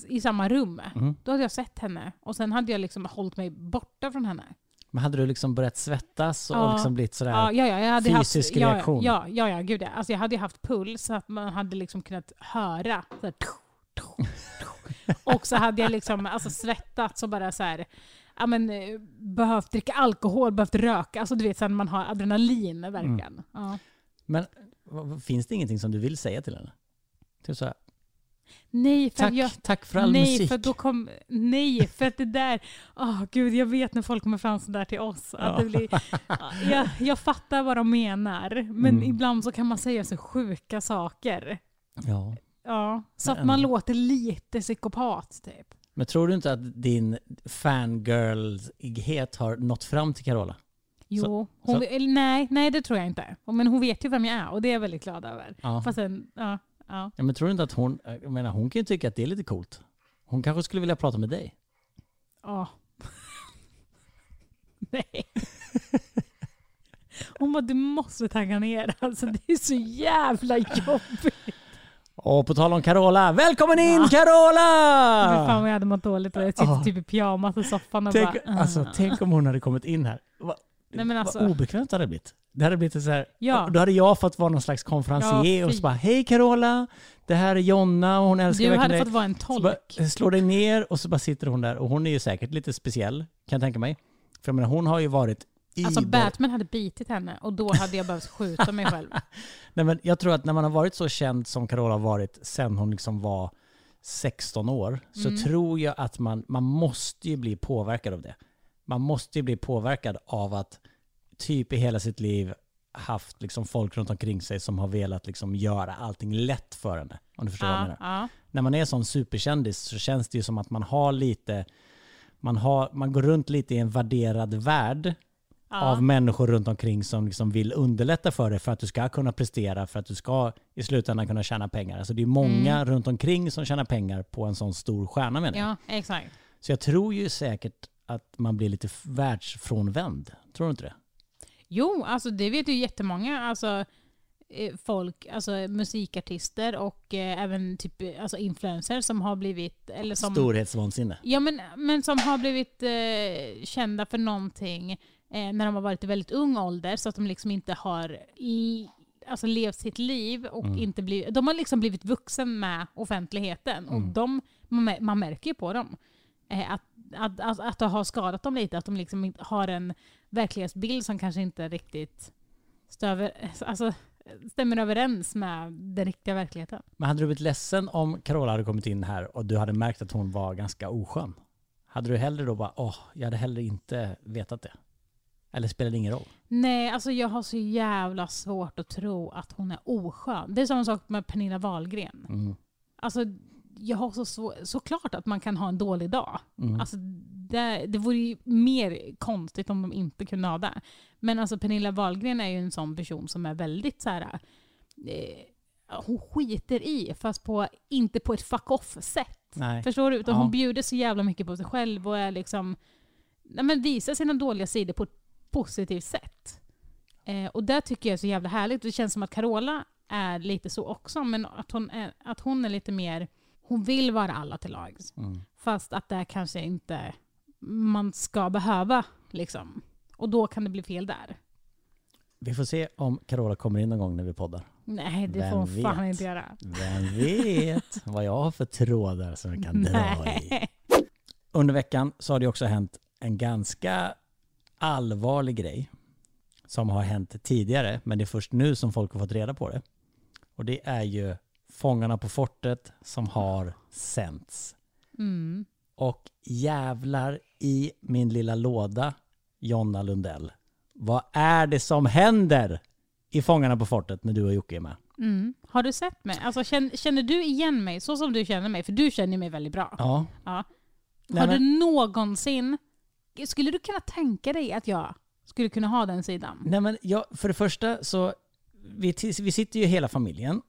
i samma rum, Mm. då hade jag sett henne. Och sen hade jag liksom hållit mig borta från henne. Men hade du liksom börjat svettas och Ja. liksom blivit sådär? Ja, ja, ja, jag hade fysisk haft, reaktion. Ja, ja, ja, gud ja. Alltså jag hade ju haft puls så att man hade liksom kunnat höra. Så och så hade jag liksom alltså svettats och bara så här. ja, men, eh, behövt dricka alkohol, behövt röka. Alltså du vet, sen man har adrenalin verkligen. Mm. Ja. Men finns det ingenting som du vill säga till henne? Typ så här, Nej, för tack, jag, tack för all nej, musik. för då kom, nej, för att det där, åh gud, jag vet när folk kommer fram sådär till oss. Att Ja. det blir, jag, jag fattar vad de menar, men Mm. ibland så kan man säga så sjuka saker. Ja. Ja, så Men att man låter lite psykopat typ. Men tror du inte att din fangirlighet har nått fram till Carola? Jo, hon, så- nej, nej det tror jag inte. Men hon vet ju vem jag är och det är jag väldigt glad över. Ja. Fast sen, ja, ja. ja. Men tror du inte att hon, jag menar hon kan ju tycka att det är lite coolt. Hon kanske skulle vilja prata med dig. ja. nej. Hon bara, du måste tagga ner. Alltså det är så jävla jobbigt. Och på tal om Carola, välkommen in Ja. Men fan Carola! vad jag hade mått dåligt och jag sitter Ja. typ i pyjamas i soffan och Tänk, bara... alltså, "Ah." tänk om hon hade kommit in här. Va, Nej, men alltså- Vad obekvämt det hade blivit. Det hade blivit så här, Ja. Då hade jag fått vara någon slags konferencier Ja, och så bara Hej Carola, det här är Jonna och hon älskar Du verkligen hade dig. fått vara en Så bara, tolk. slå dig ner och så bara sitter hon där och hon är ju säkert lite speciell kan jag tänka mig. För jag menar hon har ju varit Alltså Batman hade bitit henne och då hade jag behövt skjuta mig själv. Nej, men jag tror att när man har varit så känd som Carola har varit sen hon liksom var 16 år så Mm. tror jag att man, man måste ju bli påverkad av det. Man måste ju bli påverkad av att typ i hela sitt liv haft liksom folk runt omkring sig som har velat liksom göra allting lätt för henne. Om du förstår vad jag Ja, menar. ja. När man är sån superkändis så känns det ju som att man har lite, man, har, man går runt lite i en värderad värld Ja. av människor runt omkring som liksom vill underlätta för dig för att du ska kunna prestera, för att du ska i slutändan kunna tjäna pengar. Alltså det är många Mm. runt omkring som tjänar pengar på en sån stor stjärna menar jag. ja, exakt. Så jag tror ju säkert att man blir lite världsfrånvänd. Tror du inte det? Jo, alltså det vet ju jättemånga alltså, eh, folk, alltså musikartister och eh, även typ eh, alltså influencers som har blivit, eller som, Storhetsvansinne. ja, men, men som har blivit eh, kända för någonting eh, när de har varit i väldigt ung ålder så att de liksom inte har i, alltså levt sitt liv och Mm. inte blivit, de har liksom blivit vuxen med offentligheten och Mm. de, man, mär- man märker ju på dem eh, att, att, att, att det har skadat dem lite, att de liksom har en verklighetsbild som kanske inte riktigt stöver, alltså, stämmer överens med den riktiga verkligheten. Men hade du blivit ledsen om Carola hade kommit in här och du hade märkt att hon var ganska oskön? Hade du hellre då bara, åh, jag hade hellre inte vetat det? Eller spelar det ingen roll? Nej, alltså jag har så jävla svårt att tro att hon är oskön. Det är samma sak med Pernilla Wahlgren. Mm. Alltså, jag har så svår, såklart att man kan ha en dålig dag. Mm. Alltså, det, det vore ju mer konstigt om de inte kunde ha det. Men alltså Pernilla Wahlgren är ju en sån person som är väldigt så här. Eh, hon skiter i, fast på, inte på ett fuck off-sätt. Förstår du? Utan Ja. hon bjuder så jävla mycket på sig själv och är liksom, nej men visar sina dåliga sidor på ett positivt sätt. Eh, och det tycker jag är så jävla härligt. Det känns som att Carola är lite så också, men att hon är, att hon är lite mer, hon vill vara alla till lags. Mm. Fast att det kanske inte man ska behöva. Liksom. Och då kan det bli fel där. Vi får se om Carola kommer in någon gång när vi poddar. Nej, det Vem får hon fan vet? inte göra. Vem vet vad jag har för trådar som jag kan dra i. Nej. Under veckan så har det också hänt en ganska allvarlig grej som har hänt tidigare, men det är först nu som folk har fått reda på det. Och det är ju Fångarna på fortet som har sänts. Mm. Och jävlar i min lilla låda, Jonna Lundell. Vad är det som händer i Fångarna på fortet när du och Jocke är med? Mm. Har du sett mig? Alltså, känner, känner du igen mig så som du känner mig? För du känner mig väldigt bra. Ja. Ja. Nej, Har men- du någonsin... Skulle du kunna tänka dig att jag skulle kunna ha den sidan? Nej men jag, för det första så, vi, vi sitter ju hela familjen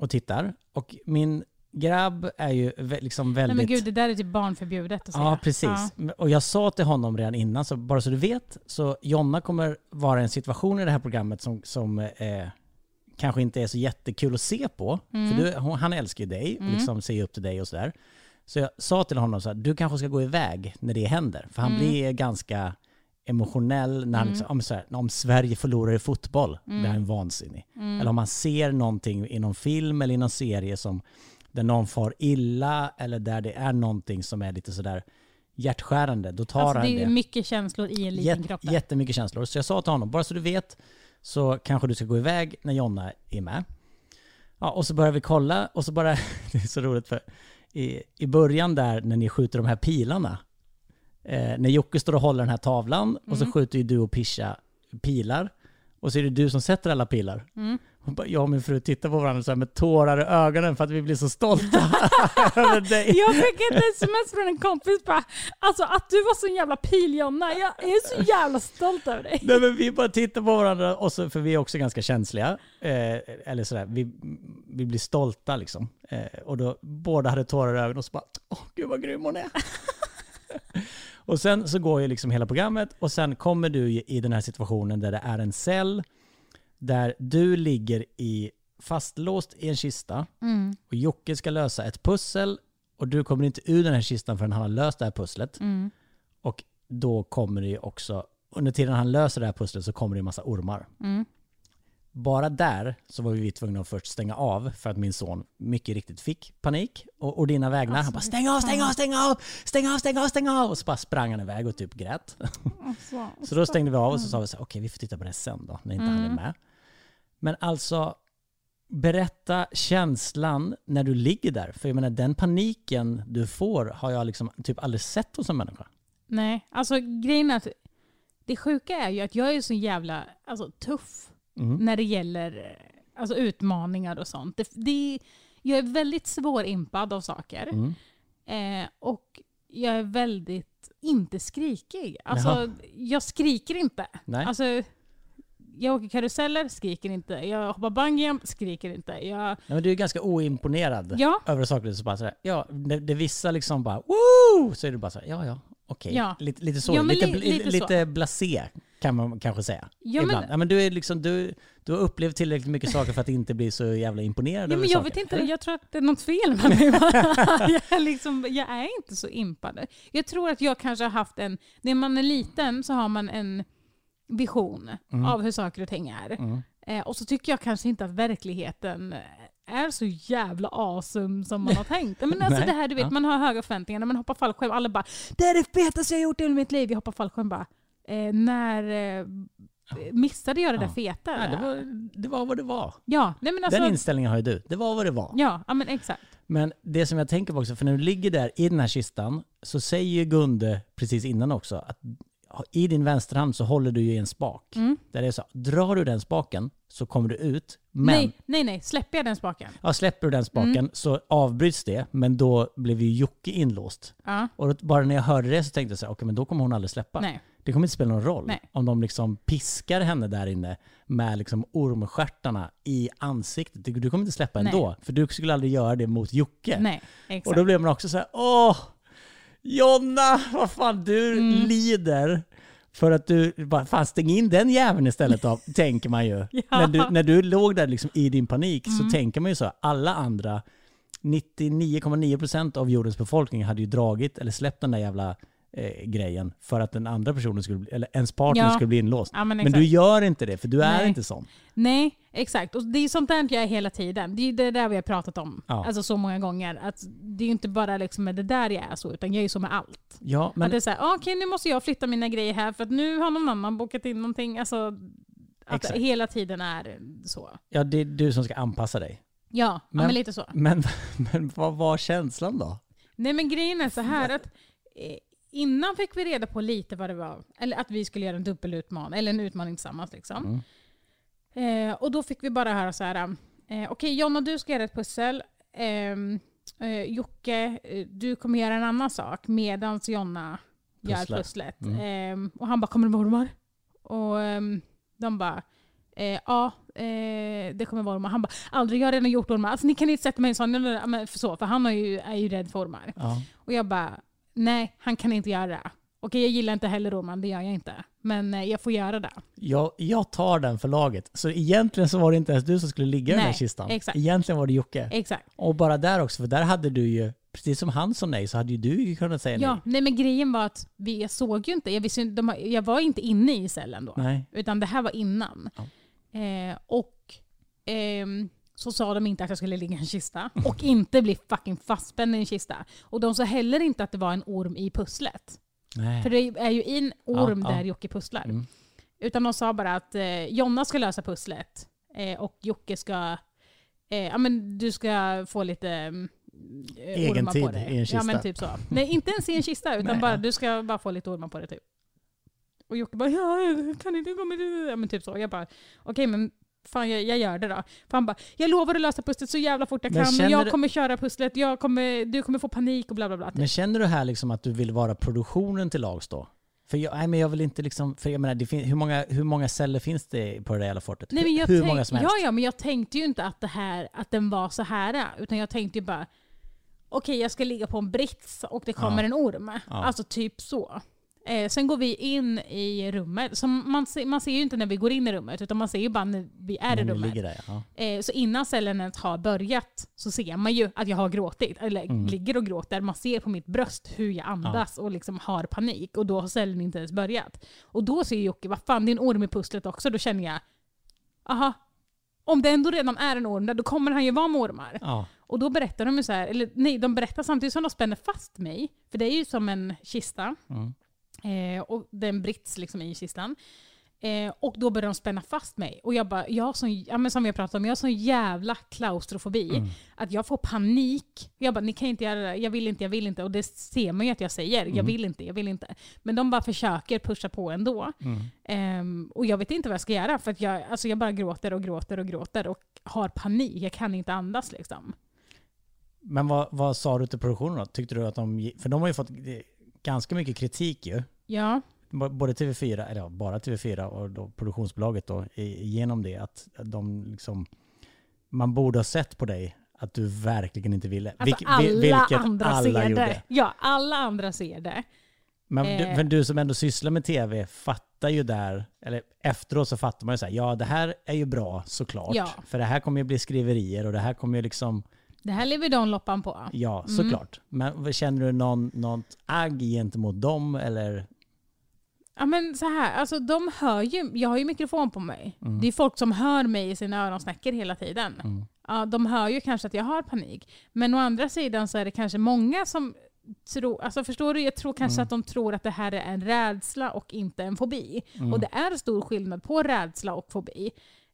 och tittar. Och min grabb är ju liksom väldigt... Nej men gud, det där är typ barnförbjudet att säga. Ja, precis. Och jag sa till honom redan innan, så bara så du vet, så Jonna kommer vara i en situation i det här programmet som, som eh, kanske inte är så jättekul att se på. Mm. För du, hon, han älskar ju dig och Mm. liksom ser upp till dig och sådär. Så jag sa till honom så här, du kanske ska gå iväg när det händer. För han Mm. blir ganska emotionell när han Mm. liksom, om, så här, om Sverige förlorar i fotboll, Mm. blir han vansinnig. Mm. Eller om man ser någonting i någon film eller i någon serie som där någon far illa eller där det är någonting som är lite sådär hjärtskärande. Då tar Alltså, han det det. är mycket känslor i en liten Jätte- kropp. där. jättemycket känslor. Så jag sa till honom, bara så du vet så kanske du ska gå iväg när Jonna är med. Ja, och så börjar vi kolla och så bara, det är så roligt för i, i början där när ni skjuter de här pilarna, eh, när Jocke står och håller den här tavlan och så Mm. skjuter ju du och Pisha pilar och så är det du som sätter alla pilar. Mm. Och bara, jag och min fru tittar på varandra så här med tårar i ögonen för att vi blir så stolta över dig. Jag fick ett sms från en kompis bara, alltså att du var så jävla piljonna, jag är så jävla stolt över dig. Nej men vi bara tittar på varandra, och så, för vi är också ganska känsliga. Eh, eller sådär, vi, vi blir stolta liksom. Eh, och då båda hade tårar i ögonen och så bara, åh gud vad grym hon är. och sen så går ju liksom hela programmet och sen kommer du i den här situationen där det är en cell där du ligger i fastlåst i en kista Mm, och Jocke ska lösa ett pussel och du kommer inte ur den här kistan förrän han har löst det här pusslet. mm, Och då kommer det ju också, under tiden han löser det här pusslet så kommer det en massa ormar. mm. Bara där så var vi tvungna att först stänga av för att min son mycket riktigt fick panik. Och, och dina vägnar, Alltså, han bara fy stäng av, stäng av, stäng av, stäng av, stäng av, stäng av. Och så bara sprang han iväg och typ grät. Alltså, Så då stängde vi av och så sa vi så okej vi får titta på det sen då, när inte han är Mm. med. Men alltså, berätta känslan när du ligger där. För jag menar den paniken du får har jag liksom typ aldrig sett hos en människa. Nej, alltså grejen är att det sjuka är ju att jag är så jävla alltså, tuff Mm. när det gäller alltså, utmaningar och sånt. Det, det, jag är väldigt svårimpad av saker. Mm. Eh, och jag är väldigt inte skrikig. Alltså, Jaha. jag skriker inte. Nej. Alltså, jag åker karuseller, skriker inte. Jag hoppar bungyjump, skriker inte. Jag, Ja, men du är ganska oimponerad ja, över saker. Så bara sådär, ja, det, det vissa liksom bara woo! Så är du bara såhär, ja ja, okej. Ja. Lite, lite så, Ja, lite, li- li, lite lite, så. blasé kan man kanske säga. ja, ibland. men, ja, men du, är liksom, du, du har upplevt tillräckligt mycket saker för att inte bli så jävla imponerad ja, men jag saker. vet inte, jag tror att det är något fel med mig. jag, är liksom, jag är inte så impad. Jag tror att jag kanske har haft en, när man är liten så har man en vision Mm. av hur saker och ting är. Mm. Eh, och så tycker jag kanske inte att verkligheten är så jävla awesome som man har tänkt. Men alltså det här du vet, man har höga förväntningar när man hoppar fallskärm. Alla bara “det är det fetaste jag gjort i hela mitt liv”. Jag hoppar fallskärm bara eh, “när eh, missade jag det där Ja. feta?” Ja, det, var, det var vad det var. Ja, nej men alltså, Den inställningen har ju du. Det var vad det var. ja, ja men exakt. Men det som jag tänker på också, för när du ligger där i den här kistan så säger ju Gunde precis innan också att i din vänsterhand så håller du ju i en spak. Mm. Där det är så, drar du den spaken så kommer du ut, men Nej, nej, nej, släpper jag den spaken? ja, släpper du den spaken Mm. så avbryts det, men då blev ju Jocke inlåst. Ja, Och då, bara när jag hörde det så tänkte jag så här, okej men då kommer hon aldrig släppa. nej. Det kommer inte spela någon roll Nej. om de liksom piskar henne där inne med liksom ormstjärtarna i ansiktet. Du, du kommer inte släppa Nej. ändå, för du skulle aldrig göra det mot Jocke. Nej, exakt. Och då blev man också så här, åh, Jonna, vad fan du Mm. lider. För att du, bara, fan stäng in den jäveln istället då, tänker man ju. Ja. När, du, när du låg där liksom i din panik så Mm. tänker man ju så, alla andra, 99,9% av jordens befolkning hade ju dragit eller släppt den där jävla eh, grejen för att den andra personen skulle bli, eller ens partner Ja. skulle bli inlåst. Ja, men, Men du gör inte det, för du är Nej. inte sån. Nej, exakt. Och det är sånt där jag är hela tiden. Det är det där vi har pratat om Ja. alltså så många gånger. Att det är ju inte bara liksom med det där jag är så, utan jag är ju så med allt. Ja, Att men det är såhär, ah, okej nu måste jag flytta mina grejer här för att nu har någon annan bokat in någonting. Alltså, att Exakt. hela tiden är så. ja, det är du som ska anpassa dig. Ja, men, Men- ja, men lite så. Men, men vad var känslan då? Nej men grejen är så här att eh, innan fick vi reda på lite vad det var. Eller att vi skulle göra en dubbelutmaning, eller en utmaning tillsammans. Liksom. Mm. Eh, och då fick vi bara höra så här. Eh, Okej Jonna, du ska göra ett pussel. Ehm, eh, Jocke, eh, du kommer göra en annan sak medans Jonna gör Pusslar. pusslet. Mm. Ehm, och han bara, kommer det ormar? Och ehm, de bara, eh, ja eh, det kommer vara ormar. Han bara, aldrig, jag har redan gjort ormar. Alltså ni kan inte sätta mig i en sån, för så, för han är ju, är ju rädd för ormar. Ja. Och jag bara, nej han kan inte göra det. Okej jag gillar inte heller ormar, det gör jag inte. Men eh, jag får göra det. Jag, jag tar den för laget. Så egentligen så var det inte ens du som skulle ligga i den här kistan. exakt. Egentligen var det Jocke. Exakt. Och bara där också, för där hade du ju, precis som han sa nej, så hade ju du kunnat säga Ja, nej. nej men grejen var att vi, jag såg ju inte, jag, visste, de, jag var inte inne i cellen då. Nej. Utan det här var innan. Ja. Eh, och ehm, så sa de inte att jag skulle ligga i en kista och inte bli fucking fastspänd i en kista. Och de sa heller inte att det var en orm i pusslet. Nej. För det är ju en orm Ja, ja. där Jocke pusslar. Mm. Utan de sa bara att eh, Jonna ska lösa pusslet eh, och Jocke ska... Eh, ja men du ska få lite mm, eh, Egen tid på dig. i en kista. Ja men typ så. Nej inte ens i en kista utan Nej. bara du ska bara få lite ormar på dig typ. Och Jocke bara ja, kan inte komma Ja men typ så. Jag bara okej men fan jag, jag gör det då. För han bara jag lovar att lösa pusslet så jävla fort jag Men kan. Och jag kommer köra pusslet. Jag kommer, du kommer få panik och bla bla bla. Men känner du här liksom att du vill vara produktionen till lags då? För jag, nej, men jag vill inte liksom, för jag menar, det fin, hur, många, hur många celler finns det på det där jävla fortet? Nej, men jag hur tänk- många som helst? Ja, ja, men jag tänkte ju inte att, det här, att den var så här. Utan jag tänkte ju bara, okej jag ska ligga på en brits och det kommer Ja. en orm. Ja. Alltså typ så. Eh, sen går vi in i rummet. Så man, ser, man ser ju inte när vi går in i rummet, utan man ser ju bara när vi är i rummet. där, ja. Eh, så innan cellen ens har börjat så ser man ju att jag har gråtit, eller Mm. ligger och gråter. Man ser på mitt bröst hur jag andas och liksom har panik. Och då har cellen inte ens börjat. Och då ser Jocke, vad fan det är en orm i pusslet också. Då känner jag, aha, om det ändå redan är en orm där, då kommer han ju vara med ormar. ja. Och då berättar de ju så här, eller nej, de berättar samtidigt som de spänner fast mig. För det är ju som en kista. Mm. Eh, och det är en brits liksom i kistan. Eh, och då börjar de spänna fast mig. Och jag bara, jag har sån, ja, men som vi har pratat om, jag har sån jävla klaustrofobi. Mm. Att jag får panik. Jag bara, ni kan inte göra det, jag vill inte, jag vill inte. Och det ser man ju att jag säger, jag Mm. vill inte, jag vill inte. Men de bara försöker pusha på ändå. Mm. Ehm, och jag vet inte vad jag ska göra, för jag, alltså jag bara gråter och gråter och gråter och har panik. Jag kan inte andas liksom. Men vad, vad sa du till produktionen då? Tyckte du att de, för de har ju fått eh, ganska mycket kritik ju. Ja, Både TV4, eller ja, bara TV4 och då produktionsbolaget då, genom det att de liksom, man borde ha sett på dig att du verkligen inte ville. alltså Vilk- alla vil- vilket andra alla ser gjorde. det. Ja, alla andra ser det. Men, du, Eh. men du som ändå sysslar med TV fattar ju där, eller efteråt så fattar man ju så här, ja det här är ju bra såklart. Ja. För det här kommer ju bli skriverier och det här kommer ju liksom, Det här lever de loppan på. ja Mm. såklart. Men vad- känner du någon, något agg gentemot dem eller? Ja men så här, alltså de hör ju, jag har ju mikrofon på mig. Mm. Det är folk som hör mig i sina öronsnäckor hela tiden. Mm. Ja, de hör ju kanske att jag har panik. Men å andra sidan så är det kanske många som tror, alltså förstår du? Jag tror kanske Mm. att de tror att det här är en rädsla och inte en fobi. Mm. Och det är stor skillnad på rädsla och fobi.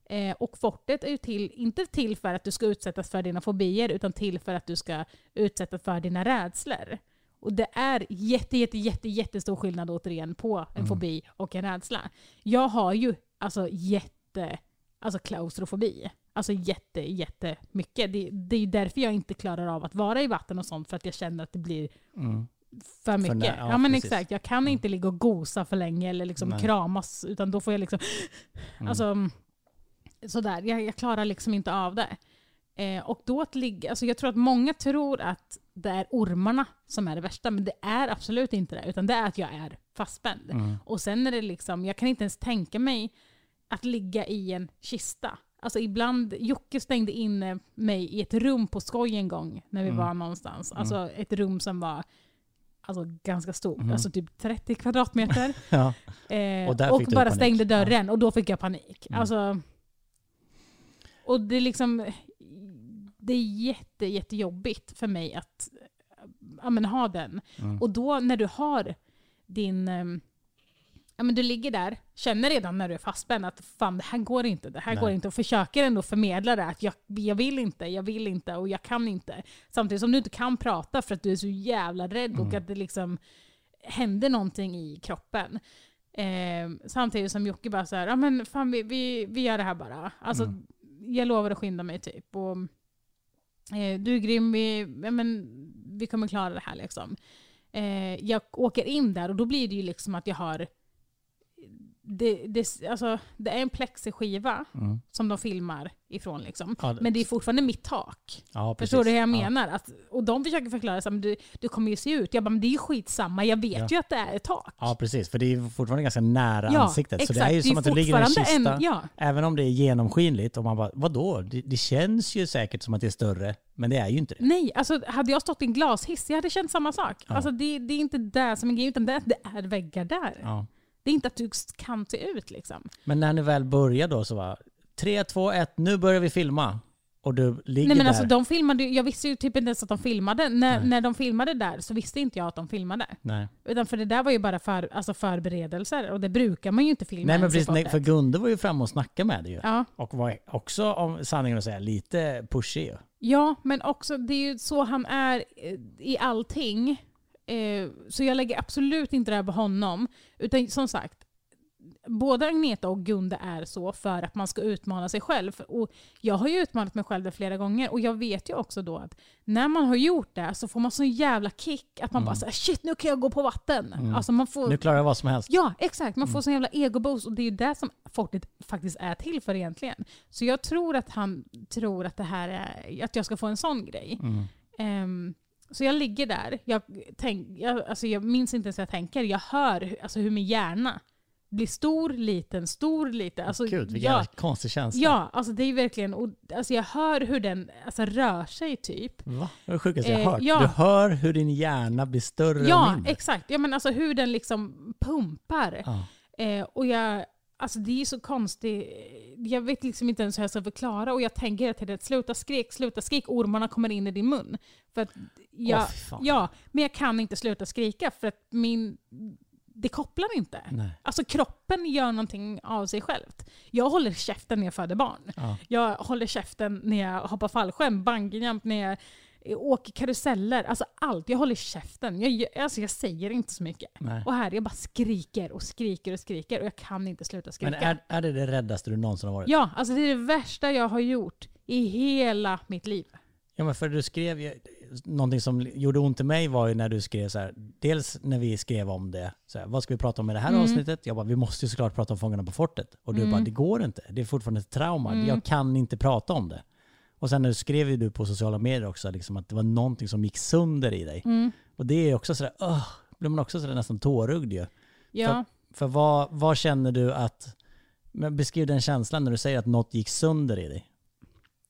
Eh, och fortet är ju till, inte till för att du ska utsättas för dina fobier, utan till för att du ska utsättas för dina rädslor. Och det är jätte, jätte, jätte, jättestor skillnad återigen på en Mm. fobi och en rädsla. Jag har ju alltså jätte, alltså klaustrofobi. Alltså jätte, jätte mycket. Det, det är ju därför jag inte klarar av att vara i vatten och sånt, för att jag känner att det blir Mm. för mycket. nä- ja, ja, men precis. exakt. Jag kan inte ligga och gosa för länge eller liksom Nej. kramas, utan då får jag liksom... Mm. Alltså, sådär. Jag, jag klarar liksom inte av det. Eh, och då att ligga... Alltså jag tror att många tror att det är ormarna som är det värsta, men det är absolut inte det. Utan det är att jag är fastspänd. Mm. Och sen är det liksom, jag kan inte ens tänka mig att ligga i en kista. Alltså ibland, Jocke stängde in eh, mig i ett rum på skoj en gång när vi Mm. var någonstans. Alltså ett rum som var alltså, ganska stort, Mm. alltså typ 30 kvadratmeter. Ja. Eh, Och och bara panik. stängde dörren och då fick jag panik. Mm. Alltså, och det är liksom, det är jätte, jättejobbigt för mig att ja, men, ha den. Mm. Och då när du har din... ehm, Ja, men du ligger där, känner redan när du är fastspänd att fan det här går inte, det här Nej. går inte. Och försöker ändå förmedla det att jag, jag vill inte, jag vill inte och jag kan inte. Samtidigt som du inte kan prata för att du är så jävla rädd och Mm. att det liksom händer någonting i kroppen. Ehm, samtidigt som Jocke bara såhär, ja men fan vi, vi, vi gör det här bara. Alltså, Mm. Jag lovar att skynda mig typ. Och, eh, du är grym, vi, ja, men, vi kommer klara det här liksom. Eh, jag åker in där och då blir det ju liksom att jag har det, det, alltså, det är en plexiskiva Mm. som de filmar ifrån. Liksom. Ja, Men det är fortfarande mitt tak. ja. Förstår du hur jag Ja. menar? Att, och de försöker förklara att du, du kommer ju se ut. Jag bara, men det är ju skitsamma. Jag vet Ja. ju att det är ett tak. Ja, precis. För det är fortfarande ganska nära Ja, ansiktet. Så det är ju som att du ligger i en kista. ja, Även om det är genomskinligt och man bara, vadå? Det, det känns ju säkert som att det är större, men det är ju inte det. Nej, alltså hade jag stått i en glashiss, jag hade känt samma sak. Ja. Alltså, det, det är inte det som är grejen, utan det är det är väggar där. Det är inte att du kan se ut liksom. Men när ni väl börjar då så var 3, 2, 1, nu börjar vi filma. och du ligger Nej men där. alltså de filmade jag visste ju typ inte ens att de filmade. När, Nej. när de filmade där så visste inte jag att de filmade. Nej. Utan för det där var ju bara för, alltså förberedelser och det brukar man ju inte filma Nej men precis, nej, för Gunde var ju framme och snackade med dig ju. Ja. Och var också, om sanningen att säga, lite pushig ju. ja, men också det är ju så han är eh, i allting. Eh, Så jag lägger absolut inte det här på honom. Utan som sagt, både Agneta och Gunde är så för att man ska utmana sig själv. Och jag har ju utmanat mig själv det flera gånger och jag vet ju också då att när man har gjort det så får man sån jävla kick att man bara säger shit nu kan jag gå på vatten. Alltså man får, Nu klarar jag vad som helst. Ja, exakt. Man får sån jävla egoboost och det är ju det som Fortnite faktiskt är till för egentligen. Så jag tror att han tror att det här är, att jag ska få en sån grej. Mm. Ehm, så jag ligger där, jag, tänk, jag, alltså jag minns inte ens vad jag tänker, jag hör alltså hur min hjärna blir stor, liten, stor, liten. Alltså, Gud, vilken ja, konstig känsla. ja, alltså det är verkligen, och, alltså jag hör hur den alltså, rör sig typ. Va? Det är det sjukaste jag Eh, hört. ja. Du hör hur din hjärna blir större och Ja, mindre. exakt. Ja, men alltså hur den liksom pumpar. Ja. Eh, och jag, alltså det är så konstigt. Jag vet liksom inte ens hur jag ska förklara. Och jag tänker hela tiden, sluta skrik, sluta skrik. Ormarna kommer in i din mun. För att jag, fan. ja, men jag kan inte sluta skrika för att min, det kopplar inte. Nej. Alltså kroppen gör någonting av sig självt. Jag håller käften när jag föder barn. Ja. Jag håller käften när jag hoppar fallskärm, bungyjump, när jag åker karuseller. Alltså allt. Jag håller käften. Jag, alltså jag säger inte så mycket. Nej. Och här, jag bara skriker och skriker och skriker och jag kan inte sluta skrika. Men är, är det det räddaste du någonsin har varit? Ja, alltså det är det värsta jag har gjort i hela mitt liv. Ja, men för du skrev ju, någonting som gjorde ont i mig var ju när du skrev så här, dels när vi skrev om det, så här, vad ska vi prata om i det här Mm. avsnittet? Jag bara, vi måste ju såklart prata om Fångarna på fortet. Och du Mm. bara, det går inte. Det är fortfarande ett trauma. Mm. Jag kan inte prata om det. Och sen skrev ju du på sociala medier också, liksom, att det var någonting som gick sönder i dig. Mm. Och det är också sådär, öh, blir man också sådär nästan tårögd ju. Ja. För vad, vad känner du att, men beskriv den känslan när du säger att något gick sönder i dig.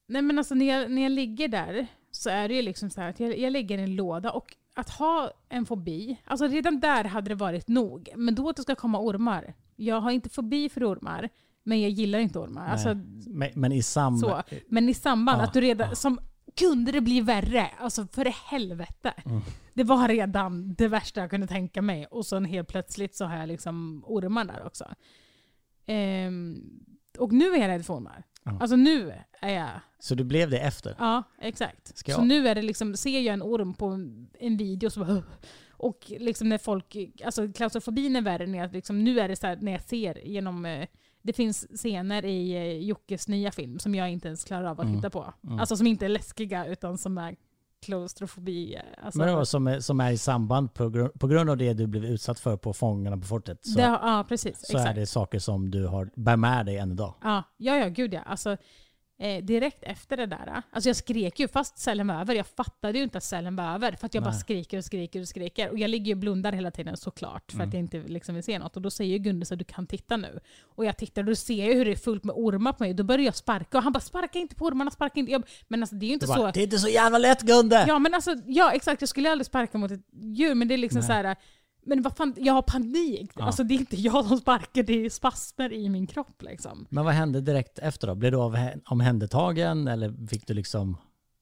Nej men alltså när jag, när jag ligger där så är det ju liksom så här att jag, jag ligger i en låda och att ha en fobi, alltså redan där hade det varit nog. Men då att det ska komma ormar. Jag har inte fobi för ormar, men jag gillar inte ormar. Alltså, Men, men i sam... så. Men i samband Ja, att du redan, ja. som kunde det bli värre? Alltså för helvete. Mm. Det var redan det värsta jag kunde tänka mig. Och sen helt plötsligt så har jag liksom ormar där också. Ehm, och nu är jag rädd för ormar. Ja. Alltså nu är jag Så du blev det efter? Ja, exakt. Ska Så jag- nu är det liksom, ser jag en orm på en, en video så bara, och liksom när folk, alltså klaustrofobin är värre när jag, liksom, nu är det så här, när jag ser genom, eh, det finns scener i eh, Jockes nya film som jag inte ens klarar av att Mm. titta på. Mm. Alltså som inte är läskiga utan som är klaustrofobi. eh, Alltså, Men som är, som är i samband på, grund- på grund av det du blev utsatt för på Fångarna på fortet så, det, ja, precis. så är exakt. det saker som du har, bär med dig än idag. Ja, ja, ja gud ja. Alltså, eh, direkt efter det där, alltså jag skrek ju fast cellen var över. Jag fattade ju inte att cellen var över för att jag bara Nej. skriker och skriker och skriker. Och jag ligger ju och blundar hela tiden såklart för Mm. att jag inte liksom vill se något. Och då säger ju Gunde så du kan titta nu. Och jag tittar och då ser jag hur det är fullt med ormar på mig. Då börjar jag sparka och han bara sparka inte på ormarna, sparka inte. Jag, men alltså det är ju inte bara, så. det är inte så jävla lätt Gunde! Ja men alltså, ja exakt. Jag skulle aldrig sparka mot ett djur men det är liksom Nej. så här. Men vad fan, jag har panik. Ja. Alltså det är inte jag som sparkar, det är spasmer i min kropp liksom. Men vad hände direkt efter då? Blev du av, omhändertagen eller fick du liksom...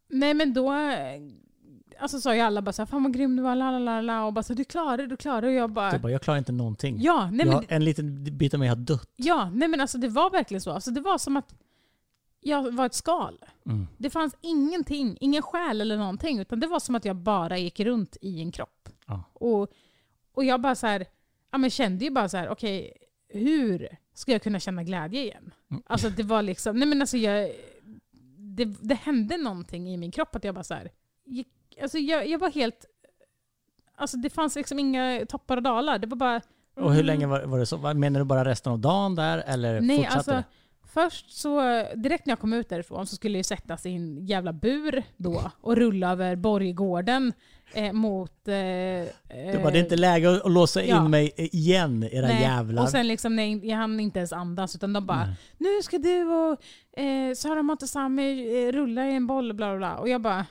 Nej men då alltså, sa ju alla bara såhär, fan vad grym du var, la la la la och bara så du klarar det, du klarar det. Och jag bara, Du bara, jag klarar inte någonting. ja, nej men, En liten bit av mig har dött. ja, nej men alltså det var verkligen så. Alltså, det var som att jag var ett skal. Mm. Det fanns ingenting, ingen själ eller någonting, utan det var som att jag bara gick runt i en kropp. Ja. Och, och jag bara så här, ja, men kände ju bara så här, okej, hur ska jag kunna känna glädje igen? Mm. Alltså det var liksom, nej men alltså jag, det, det hände någonting i min kropp att jag bara så här, gick, alltså jag, jag var helt, alltså det fanns liksom inga toppar och dalar. Det var bara... Och hur mm. länge var, var det så? Menar du bara resten av dagen där eller Nej, fortsatte alltså det? först så, direkt när jag kom ut därifrån så skulle jag sättas i en jävla bur då och rulla över Borggården eh, mot... Eh, Du bara, det är inte läge att låsa in ja. mig igen era Nej, jävlar. Och sen liksom, nej, jag hann inte ens andas utan de bara Nej. nu ska du och eh, Sara Montesami eh, rulla i en boll bla bla bla. Och jag bara,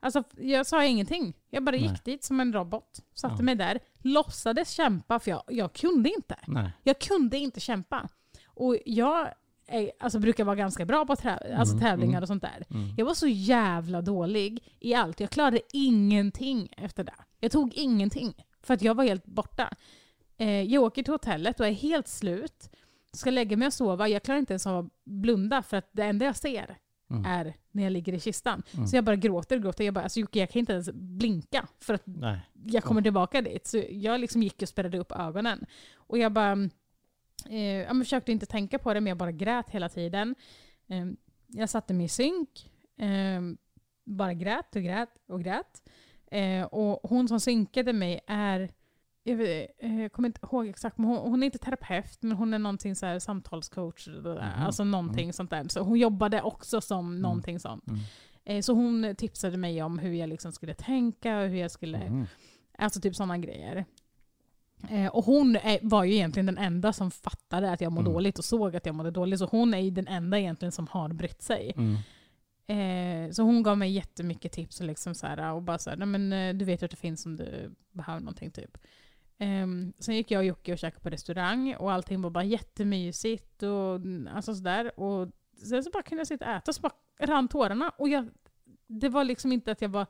alltså jag sa ingenting. Jag bara gick Nej. dit som en robot, satte Ja. mig där, låtsades kämpa för jag, jag kunde inte. Nej. Jag kunde inte kämpa. Och jag är, alltså, brukar vara ganska bra på trä, alltså, Mm, tävlingar mm. och sånt där. Mm. Jag var så jävla dålig i allt. Jag klarade ingenting efter det. Jag tog ingenting. För att jag var helt borta. Eh, jag åker till hotellet och är helt slut. Ska lägga mig och sova. Jag klarar inte ens av att blunda för att det enda jag ser Mm. är när jag ligger i kistan. Mm. Så jag bara gråter och gråter. Jag bara, alltså Jocke jag kan inte ens blinka för att Nej. jag kommer tillbaka dit. Så jag liksom gick och spärrade upp ögonen. Och jag bara eh, jag försökte inte tänka på det, men jag bara grät hela tiden. Eh, jag satte mig i synk, eh, bara grät och grät och grät. Eh, och hon som synkade mig är, jag, vet, eh, jag kommer inte ihåg exakt, men hon, hon är inte terapeut, men hon är någonting så här, samtalscoach. Mhm. Alltså någonting sånt där. Så hon jobbade också som någonting sånt. Mm. Eh, så hon tipsade mig om hur jag liksom skulle tänka och hur jag skulle Mm. Alltså typ sådana grejer. Eh, och hon var ju egentligen den enda som fattade att jag mådde Mm. dåligt och såg att jag mådde dåligt. Så hon är ju den enda egentligen som har brytt sig. Mm. Eh, så hon gav mig jättemycket tips och, liksom så här, och bara så här, Nej, men, eh, du vet att det finns om du behöver någonting typ. Um, sen gick jag och Jocke och käkade på restaurang och allting var bara jättemysigt och mm, alltså sådär. Och sen så bara kunde jag sitta och äta och så bara rann tårarna. Och jag, det var liksom inte att jag var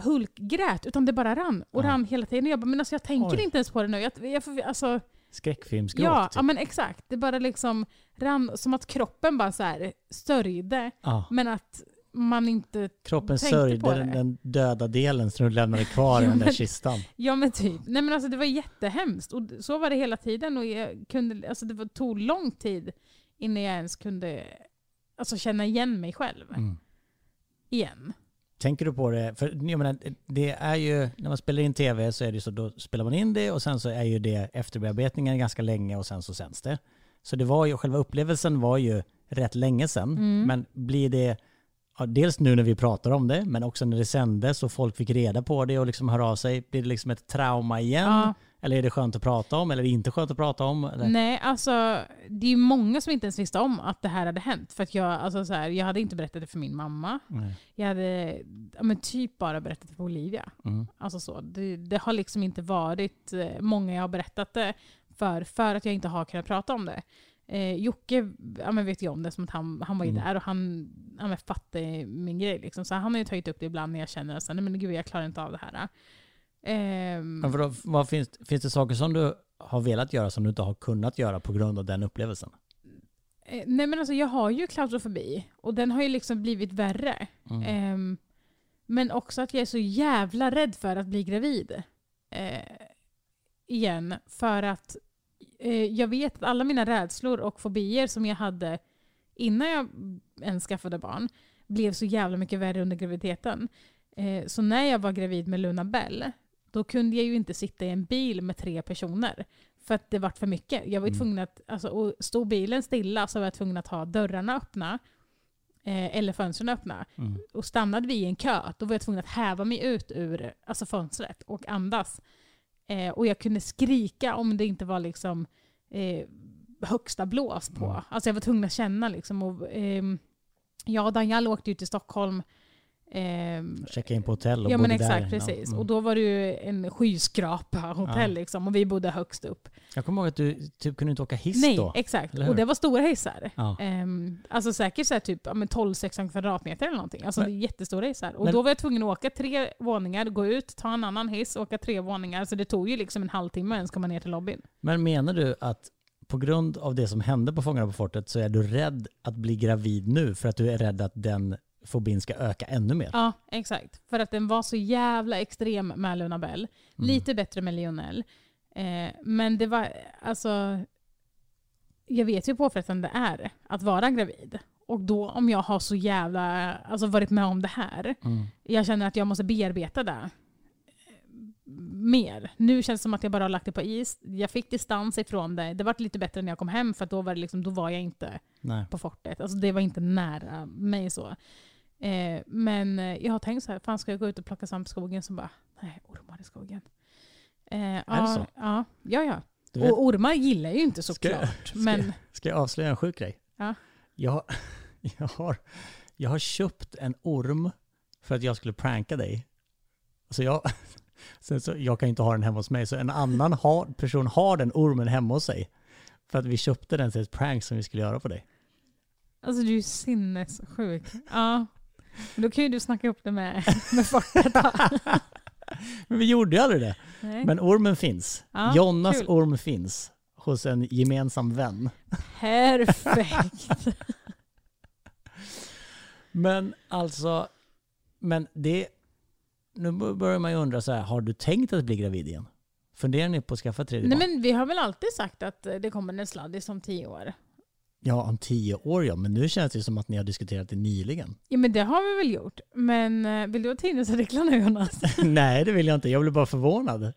hulkgrät, utan det bara rann. Och Ja. rann hela tiden. Och jag bara, men alltså jag tänker Oj. inte ens på det nu. Jag, jag, alltså, Skräckfilmsgråt. ja, typ. ja, men exakt. Det bara liksom rann som att kroppen bara så här sörjde. Ja. Men att man inte... Kroppen tänkte sörjde på den, det. den döda delen som du lämnade kvar i Ja, den där men- kistan. Ja men typ. Nej men alltså det var jättehemskt. Och så var det hela tiden. Och jag kunde, alltså det var, tog lång tid innan jag ens kunde alltså, känna igen mig själv. Mm. Igen. Tänker du på det? För jag menar, det är ju, när man spelar in tv så är det så, då spelar man in det och sen så är ju det efterbearbetningen ganska länge och sen så sänds det. Så det var ju, själva upplevelsen var ju rätt länge sedan. Mm. Men blir det, ja, dels nu när vi pratar om det, men också när det sändes och folk fick reda på det och liksom hör av sig, blir det liksom ett trauma igen? Ja. Eller är det skönt att prata om? Eller är det inte skönt att prata om? Eller? Nej, alltså det är många som inte ens visste om att det här hade hänt. För att jag, alltså, så här, jag hade inte berättat det för min mamma. Nej. Jag hade ja, men typ bara berättat det för Olivia. Mm. Alltså så. Det, det har liksom inte varit eh, många jag har berättat det för, för att jag inte har kunnat prata om det. Eh, Jocke ja, men vet ju om det, som att han, han var ju Mm. där och han ja, men fattade min grej. Liksom. Så han har ju tagit upp det ibland när jag känner att men gud, jag klarar inte av det här. Ehm, Men vadå, vad finns, finns det saker som du har velat göra som du inte har kunnat göra på grund av den upplevelsen? eh, nej men alltså jag har ju klaustrofobi och den har ju liksom blivit värre. Mm. Ehm, men också att jag är så jävla rädd för att bli gravid. Eh, igen. För att eh, jag vet att alla mina rädslor och fobier som jag hade innan jag ens skaffade barn blev så jävla mycket värre under graviditeten. Eh, så när jag var gravid med Luna Bell, då kunde jag ju inte sitta i en bil med tre personer. För att det var för mycket. Jag var ju Mm. tvungen att, alltså, och stod bilen stilla så var jag tvungen att ha dörrarna öppna eh, eller fönstren öppna. Mm. Och stannade vi i en kö, då var jag tvungen att häva mig ut ur alltså fönstret och andas. Eh, och jag kunde skrika om det inte var liksom eh, högsta blås på. Mm. Alltså jag var tvungen att känna liksom. Och, ehm, jag och Daniel åkte ut till Stockholm. Ehm, Checka in på hotell och ja men bodde där exakt, innan. precis. Mm. Och då var det ju en skyskrapa hotell Ja. liksom. Och vi bodde högst upp. Jag kommer ihåg att du typ kunde inte åka hiss Nej, då. exakt. eller hur? Och det var stora hissar. Ja. Um, alltså säkert så här typ ja, men 12-16 kvadratmeter eller någonting. Alltså Men- det är jättestora hissar. Och Men- då var jag tvungen att åka tre våningar, gå ut, ta en annan hiss, åka tre våningar. Så det tog ju liksom en halvtimme ens komma ner till lobbyn. Men menar du att på grund av det som hände på Fångarna på fortet så är du rädd att bli gravid nu för att du är rädd att den fobin ska öka ännu mer? Ja, exakt. För att den var så jävla extrem med Luna Bell. Mm. Lite bättre med Lionel. Eh, men det var, alltså... Jag vet ju hur påfrestande det är att vara gravid. Och då om jag har så jävla, alltså varit med om det här. Mm. jag känner att jag måste bearbeta det mer. Nu känns det som att jag bara har lagt det på is. Jag fick distans ifrån det. Det var lite bättre när jag kom hem för då var, det liksom, då var jag inte Nej. på fortet. Alltså det var inte nära mig så. Eh, men eh, jag har tänkt så här, fan ska jag gå ut och plocka svamp i skogen? Så bara, nej, ormar i skogen. Eh, är det så? Ja, ja. ja. Vet, Och ormar gillar jag ju inte Ska såklart. ska Men ska jag avslöja en sjuk grej? Ja. Jag, har- jag, har, jag har köpt en orm för att jag skulle pranka dig. Så jag, sen så, jag kan ju inte ha den hemma hos mig, så en annan har, person har den ormen hemma hos sig. För att vi köpte den till ett prank som vi skulle göra på dig. Alltså du är ju sinnessjuk. Ja. Då kan ju du snacka upp det med, med Fortet. då. Men vi gjorde ju aldrig det. Nej. Men ormen finns. Ja, Jonnas kul. orm finns. Hos en gemensam vän. Perfekt. Men alltså, men det... Nu börjar man ju undra så här, har du tänkt att bli gravid igen? Funderar ni på att skaffa tredje Nej barn? men vi har väl alltid sagt att det kommer en sladdis om tio år. Ja, om tio år ja, men nu känns det som att ni har diskuterat det nyligen. Ja men det har vi väl gjort. Men eh, vill du ha tidningsartiklar nu Jonas? Nej, det vill jag inte. Jag blir bara förvånad.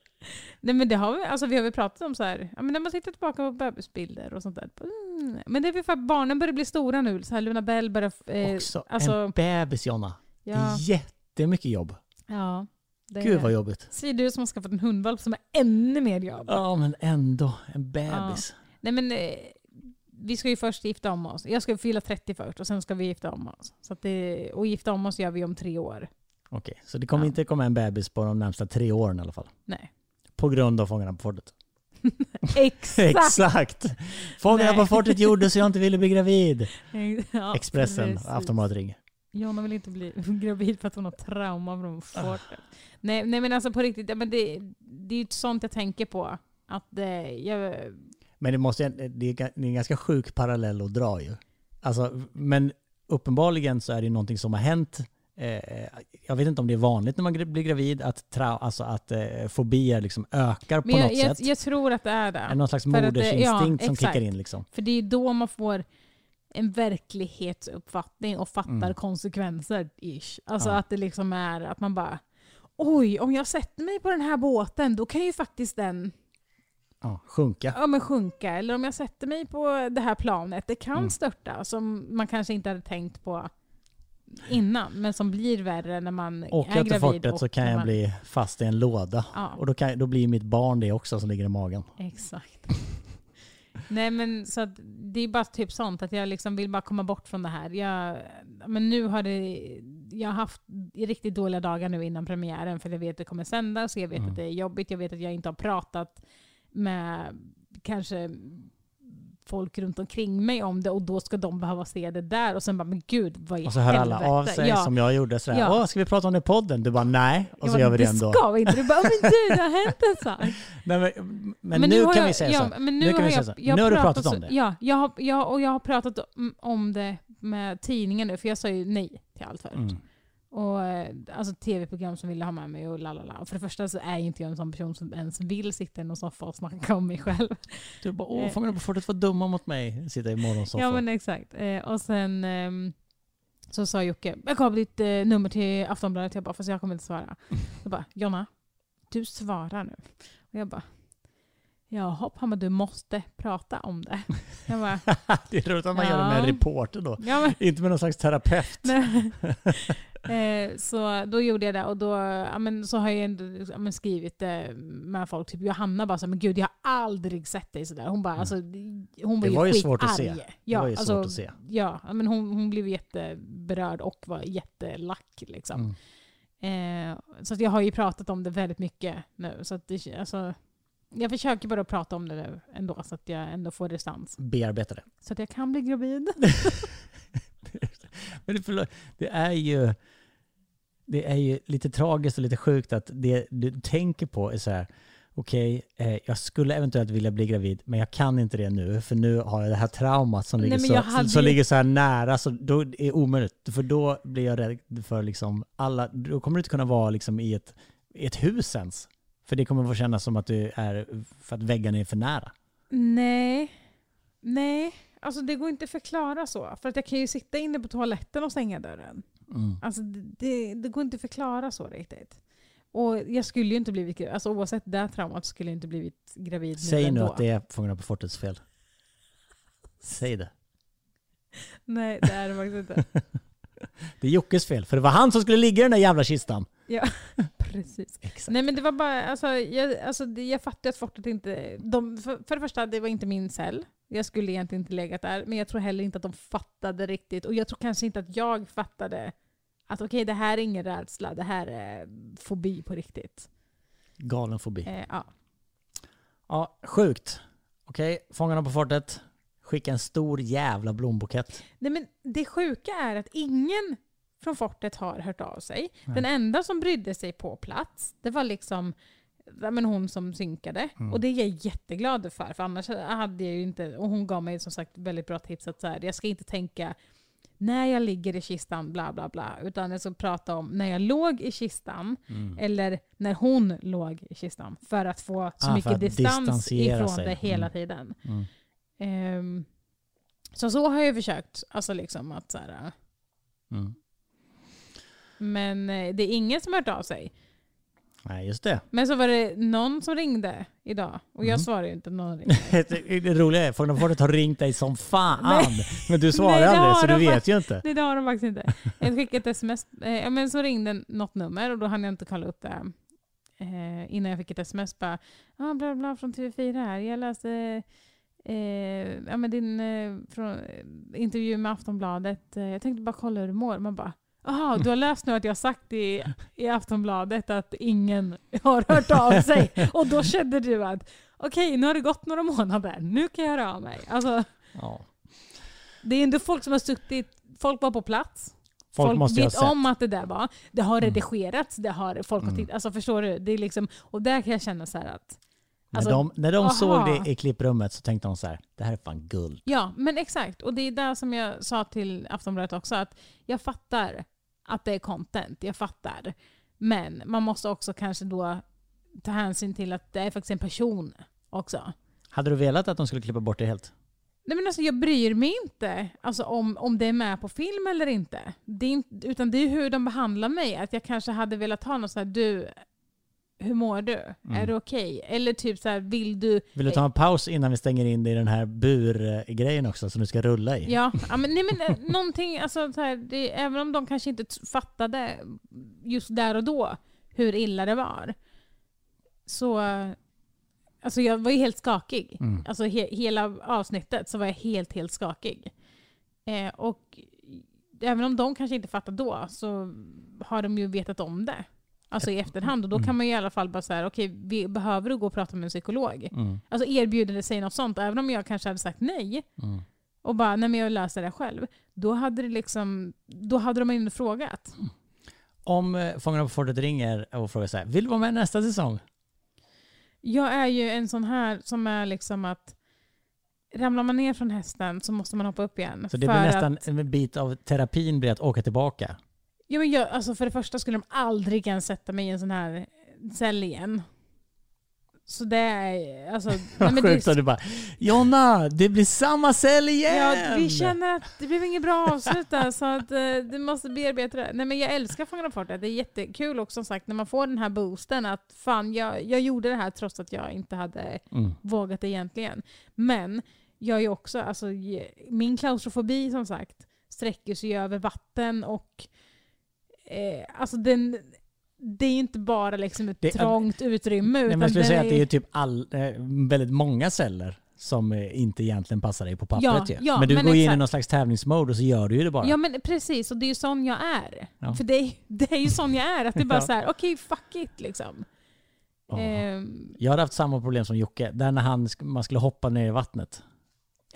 Nej men det har vi, alltså vi har väl pratat om så här, ja men när man tittar tillbaka på bebisbilder och sånt där. Mm. Men det är väl för att barnen börjar bli stora nu. Så här Luna Bell börjar... Eh, Också alltså, en bebis, Jonna. Det ja, är jättemycket jobb. ja. Det Gud vad jobbigt. Säger du som har skaffat en hundvalp som är ännu mer jobb. Ja, men ändå. En bebis. Nej men eh, vi ska ju först gifta om oss. Jag ska fylla 30 först och sen ska vi gifta om oss. Så att det, och gifta om oss gör vi om tre år. Okej, så det kommer Ja. inte komma en bebis på de närmsta tre åren i alla fall. Nej. På grund av Fångarna på fortet. Exakt! Exakt! Fångarna på fortet gjorde så jag inte ville bli gravid. Ja, Expressen. Aftonbladet ringer. Jonna vill inte bli gravid för att hon har trauma från fortet. Nej, nej men alltså på riktigt, men det, det är ju sånt jag tänker på. Att det, jag, Men det, måste, det, är, en ganska sjuk parallell att dra ju. Alltså, men uppenbarligen så är det någonting som har hänt. Eh, jag vet inte om det är vanligt när man blir gravid att, tra, alltså att eh, fobier liksom ökar på men jag, något jag, sätt. jag tror att det är det. Är någon slags det- modersinstinkt ja, som kickar in liksom? För det är då man får en verklighetsuppfattning och fattar Mm. konsekvenser. Ish. Alltså Ja. att det liksom är att man bara Oj, om jag sätter mig på den här båten då kan ju faktiskt den Ja, sjunka. ja, men sjunka. Eller om jag sätter mig på det här planet, det kan Mm. störta som man kanske inte hade tänkt på innan. Men som blir värre när man Åker är jag gravid. fortet så och kan jag man, bli fast i en låda. Ja, Och då, kan, då blir mitt barn det också som ligger i magen. exakt. Nej men så att det är bara typ sånt att jag liksom vill bara komma bort från det här. Jag, men nu har det, jag har haft riktigt dåliga dagar nu innan premiären för jag vet att det kommer sändas, jag vet Mm. att det är jobbigt, jag vet att jag inte har pratat med kanske folk runt omkring mig om det och då ska de behöva se det där och sen bara men gud vad i Och så hör alla helvete. av sig ja. som jag gjorde sådär. Ja. Åh, ska vi prata om det i podden? Du bara nej. Och Jag så bara, gör vi det ändå. ska vi inte. Du bara, men du det har hänt en sak. Nej, men, men, nu kan jag, vi säga ja, så. Men Nu nu, kan vi säga så. jag Nu har du pratat om det. Ja, jag har, jag, och jag har pratat om, om det med tidningen nu, för jag sa ju nej till allt förut. Mm. Och, eh, alltså tv-program som ville ha med mig och lalala. För det första så är jag inte jag en sån person som ens vill sitta i någon soffa och snacka om mig själv. Du bara, åh, Eh. Fångarna på fortet var dumma mot mig. Sitta i morgonsoffan. Ja men exakt. Eh, och sen ehm, så sa Jocke, jag gav ditt nummer till Aftonbladet. Jag bara, fast jag kommer inte svara. Så bara, Jonna, du svarar nu. Och jag bara, jaha, han bara, du måste prata om det. Bara, det är roligt att man gör det med en Ja. reporter då. ja men Inte med någon slags terapeut. Eh, så då gjorde jag det och då ja, men, så har jag ändå ja, men, skrivit det med folk. Typ Johanna bara så men gud jag har aldrig sett dig sådär. Hon bara, Mm. alltså, hon var Det ju var ju svårt att se. Ja, var ju alltså, svårt att se. Ja, ja, men hon, hon blev jätteberörd och var jättelack. Liksom. Mm. Eh, så jag har ju pratat om det väldigt mycket nu. Så att det, alltså, jag försöker bara prata om det nu ändå så att jag ändå får distans. Bearbeta det. Så att jag kan bli gravid. Men det, förlåt, det är ju det är ju lite tragiskt och lite sjukt att det du tänker på är så här okej, eh, jag skulle eventuellt vilja bli gravid, men jag kan inte det nu, för nu har jag det här traumat som, Nej, ligger, så, hade som ligger så här nära, så då är det omöjligt. För då blir jag rädd för liksom alla, då kommer du inte kunna vara liksom i ett, i ett hus ens. För det kommer att kännas som att du är, för att väggarna är för nära. Nej. Nej. Alltså det går inte att förklara så. För att jag kan ju sitta inne på toaletten och stänga dörren. Mm. Alltså det, det, går inte att förklara så riktigt. Och jag skulle ju inte blivit gravid. Alltså oavsett det traumat skulle jag inte blivit gravid Säg nu nu att det är Fångarna på fortets fel. Säg det. Nej det är det faktiskt inte. Det är Jockes fel, för det var han som skulle ligga i den där jävla kistan. Precis. Exakt. Nej men det var bara, alltså, jag, alltså, jag fattar att fortet inte... De, för, för det första, det var inte min cell. Jag skulle egentligen inte legat där. Men jag tror heller inte att de fattade riktigt. Och jag tror kanske inte att jag fattade att okej, det här är ingen rädsla. Det här är fobi på riktigt. Galen fobi. Eh, ja. Ja, sjukt. Okej, Fångarna på fortet. Skicka en stor jävla blombukett. Nej, men det sjuka är att ingen från fortet har hört av sig. Nej. Den enda som brydde sig på plats, det var liksom ja, men hon som synkade. Mm. Och det är jag jätteglad för, för annars hade jag ju inte... Och hon gav mig som sagt väldigt bra tips att så här, jag ska inte tänka när jag ligger i kistan, bla bla bla. Utan jag ska prata om när jag låg i kistan, Mm. eller när hon låg i kistan. För att få så Ah, mycket distans ifrån sig. det hela Mm. tiden. Mm. Ehm, så så har jag försökt. Alltså liksom att så här, Mm. Men eh, det är ingen som har hört av sig. Nej, just det. Men så var det någon som ringde idag. Och jag Mm. svarade ju inte någon ringde. det det roliga är, på fortet har ringt dig som fan. Nej. Men du svarar aldrig, så du de vet faktiskt- ju inte. Nej det har de faktiskt inte. Jag skickade ett sms. Eh, men så ringde något nummer och då hann jag inte kolla upp det. Eh, innan jag fick ett sms bara. Ah, bla bla från TV4 här. Jag läste eh, ja, men din eh, från, eh, intervju med Aftonbladet. Eh, jag tänkte bara kolla hur du mår. Man bara. Jaha, du har läst nu att jag sagt i, i Aftonbladet att ingen har hört av sig. Och då kände du att okej, nu har det gått några månader. Nu kan jag höra av mig. Alltså, Ja. det är ändå folk som har suttit, folk var på plats. Folk, Folk, vet om att det där var. Det har Mm. redigerats, det har folk har Mm. tittat. Alltså förstår du? Det är liksom, och där kan jag känna så här att... När Alltså, de, när de aha. såg det i klipprummet så tänkte de så här, det här är fan guld. Ja, men exakt. Och det är där som jag sa till Aftonbladet också, att jag fattar att det är content. Jag fattar. Men man måste också kanske då ta hänsyn till att det är faktiskt en person också. Hade du velat att de skulle klippa bort det helt? Nej men alltså jag bryr mig inte alltså, om, om det är med på film eller inte. Det är inte. Utan det är hur de behandlar mig. Att jag kanske hade velat ha något så här, du, hur mår du? Mm. Är du okej? Eller typ så här, vill du... Vill du ta en paus innan vi stänger in dig i den här burgrejen också som du ska rulla i? Ja, ja men, nej, men eh, någonting, alltså, så här, det, även om de kanske inte fattade just där och då hur illa det var. Så, alltså jag var ju helt skakig. Mm. Alltså he, hela avsnittet så var jag helt, helt skakig. Eh, och även om de kanske inte fattade då så har de ju vetat om det. Alltså i efterhand. Och då Mm. kan man ju i alla fall bara säga, okej, vi behöver du gå och prata med en psykolog? Mm. Alltså erbjuder det sig något sånt, även om jag kanske hade sagt nej Mm. och bara, nej men jag löser det själv. Då hade det liksom, då hade de ändå frågat. Om eh, Fångarna på fortet ringer och frågar så här, vill du vara med nästa säsong? Jag är ju en sån här som är liksom att ramlar man ner från hästen så måste man hoppa upp igen. Så det blir nästan Att, en bit av terapin blir att åka tillbaka. Ja, men jag, alltså för det första skulle de aldrig ens sätta mig i en sån här cell igen. Så det är... Alltså, nej, men det Sjukt är att du bara, Jonna, det blir samma cell igen! Ja, vi känner att det blev inget bra avslut där, så att eh, du måste bearbeta det. Nej, men jag älskar Fångarna på. Det är jättekul också som sagt när man får den här boosten att fan, jag, jag gjorde det här trots att jag inte hade Mm. vågat det egentligen. Men jag är också, alltså min klaustrofobi som sagt sträcker sig över vatten och eh, alltså den det är inte bara liksom ett Det- trångt utrymme. Nej, men jag skulle säga att det är typ all, eh, väldigt många celler som eh, inte egentligen passar dig på pappret Ja, ju. ja, Men du men går in i exakt. någon slags tävlingsmode och så gör du ju det bara. Ja men precis, och det är ju sån jag är. Ja. För det är, det är ju sån jag är. Att det är bara så här: okej fuck it liksom. Ja. Ehm, Jag hade haft samma problem som Jocke, där när han, man skulle hoppa ner i vattnet.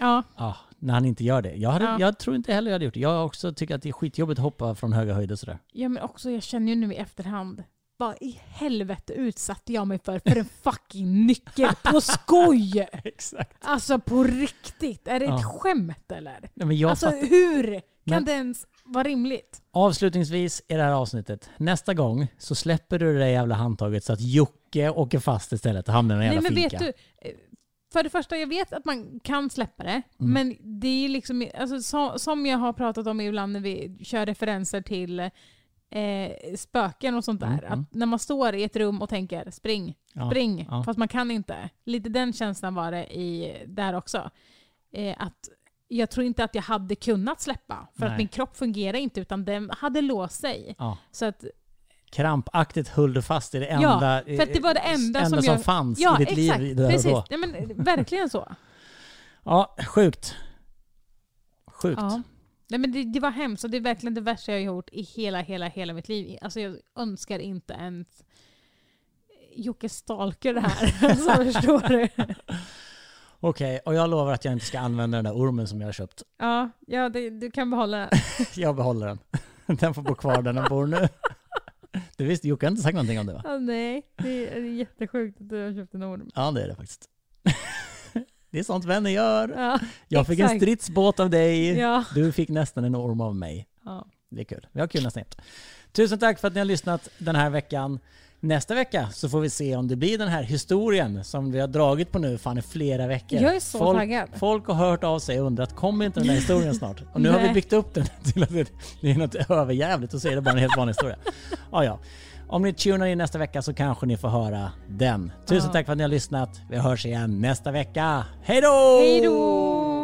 Ja, Ja, när han inte gör det. Jag, hade, Ja. jag tror inte heller jag hade gjort det. Jag har också tycker att det är skitjobbigt att hoppa från höga höjder sådär. ja, men också jag känner ju nu i efterhand, vad i helvete utsatte jag mig för för en fucking nyckel på skoj? Exakt. Alltså på riktigt, är det ett Ja. skämt eller? Nej, men jag alltså fattar. hur kan Men- det ens vara rimligt? Avslutningsvis i det här avsnittet, nästa gång så släpper du det där jävla handtaget så att Jocke åker fast istället och hamnar i en Nej jävla men finka. vet du, för det första jag vet att man kan släppa det, Mm. men det är liksom, alltså, så, som jag har pratat om ibland när vi kör referenser till eh, spöken och sånt där. Mm, mm. Att när man står i ett rum och tänker spring, Ja, spring, ja. fast man kan inte. Lite den känslan var det i, där också. Eh, att jag tror inte att jag hade kunnat släppa, för Nej. att min kropp fungerar inte utan den hade låst sig. Ja. Så att, Krampaktigt höll du fast i det Ja, enda, för att det var det eh, enda som som jag- fanns ja i ditt exakt, liv där och precis. då. Ja, men, verkligen så. Ja, sjukt. Sjukt. Ja. Nej, men det, det var hemskt och det är verkligen det värsta jag har gjort i hela, hela, hela mitt liv. Alltså jag önskar inte ens Jocke stalker det här. så förstår du. Okej, och jag lovar att jag inte ska använda den där ormen som jag har köpt. Ja, ja det, du kan behålla den. Jag behåller den. Den får bo kvar där den bor nu. Du visste, Jocke har inte sagt någonting om det va? Ja, nej, det är, jättesjukt att du har köpt en orm. Ja, det är det faktiskt. Det är sånt vänner gör. Ja, Jag fick en exakt. stridsbåt av dig. ja. Du fick nästan en orm av mig. ja. Det är kul. Vi har kul nästan. Tusen tack för att ni har lyssnat den här veckan. Nästa vecka så får vi se om det blir den här historien som vi har dragit på nu fan i flera veckor. Jag är så folk, taggad. Folk har hört av sig och undrat, kommer inte den där historien snart? Och nu har vi byggt upp den till att det det är något överjävligt och så är det bara en helt vanlig historia. Ja, ja. Om ni tunar in nästa vecka så kanske ni får höra den. Tusen Ja. tack för att ni har lyssnat. Vi hörs igen nästa vecka. Hej då! Hej då!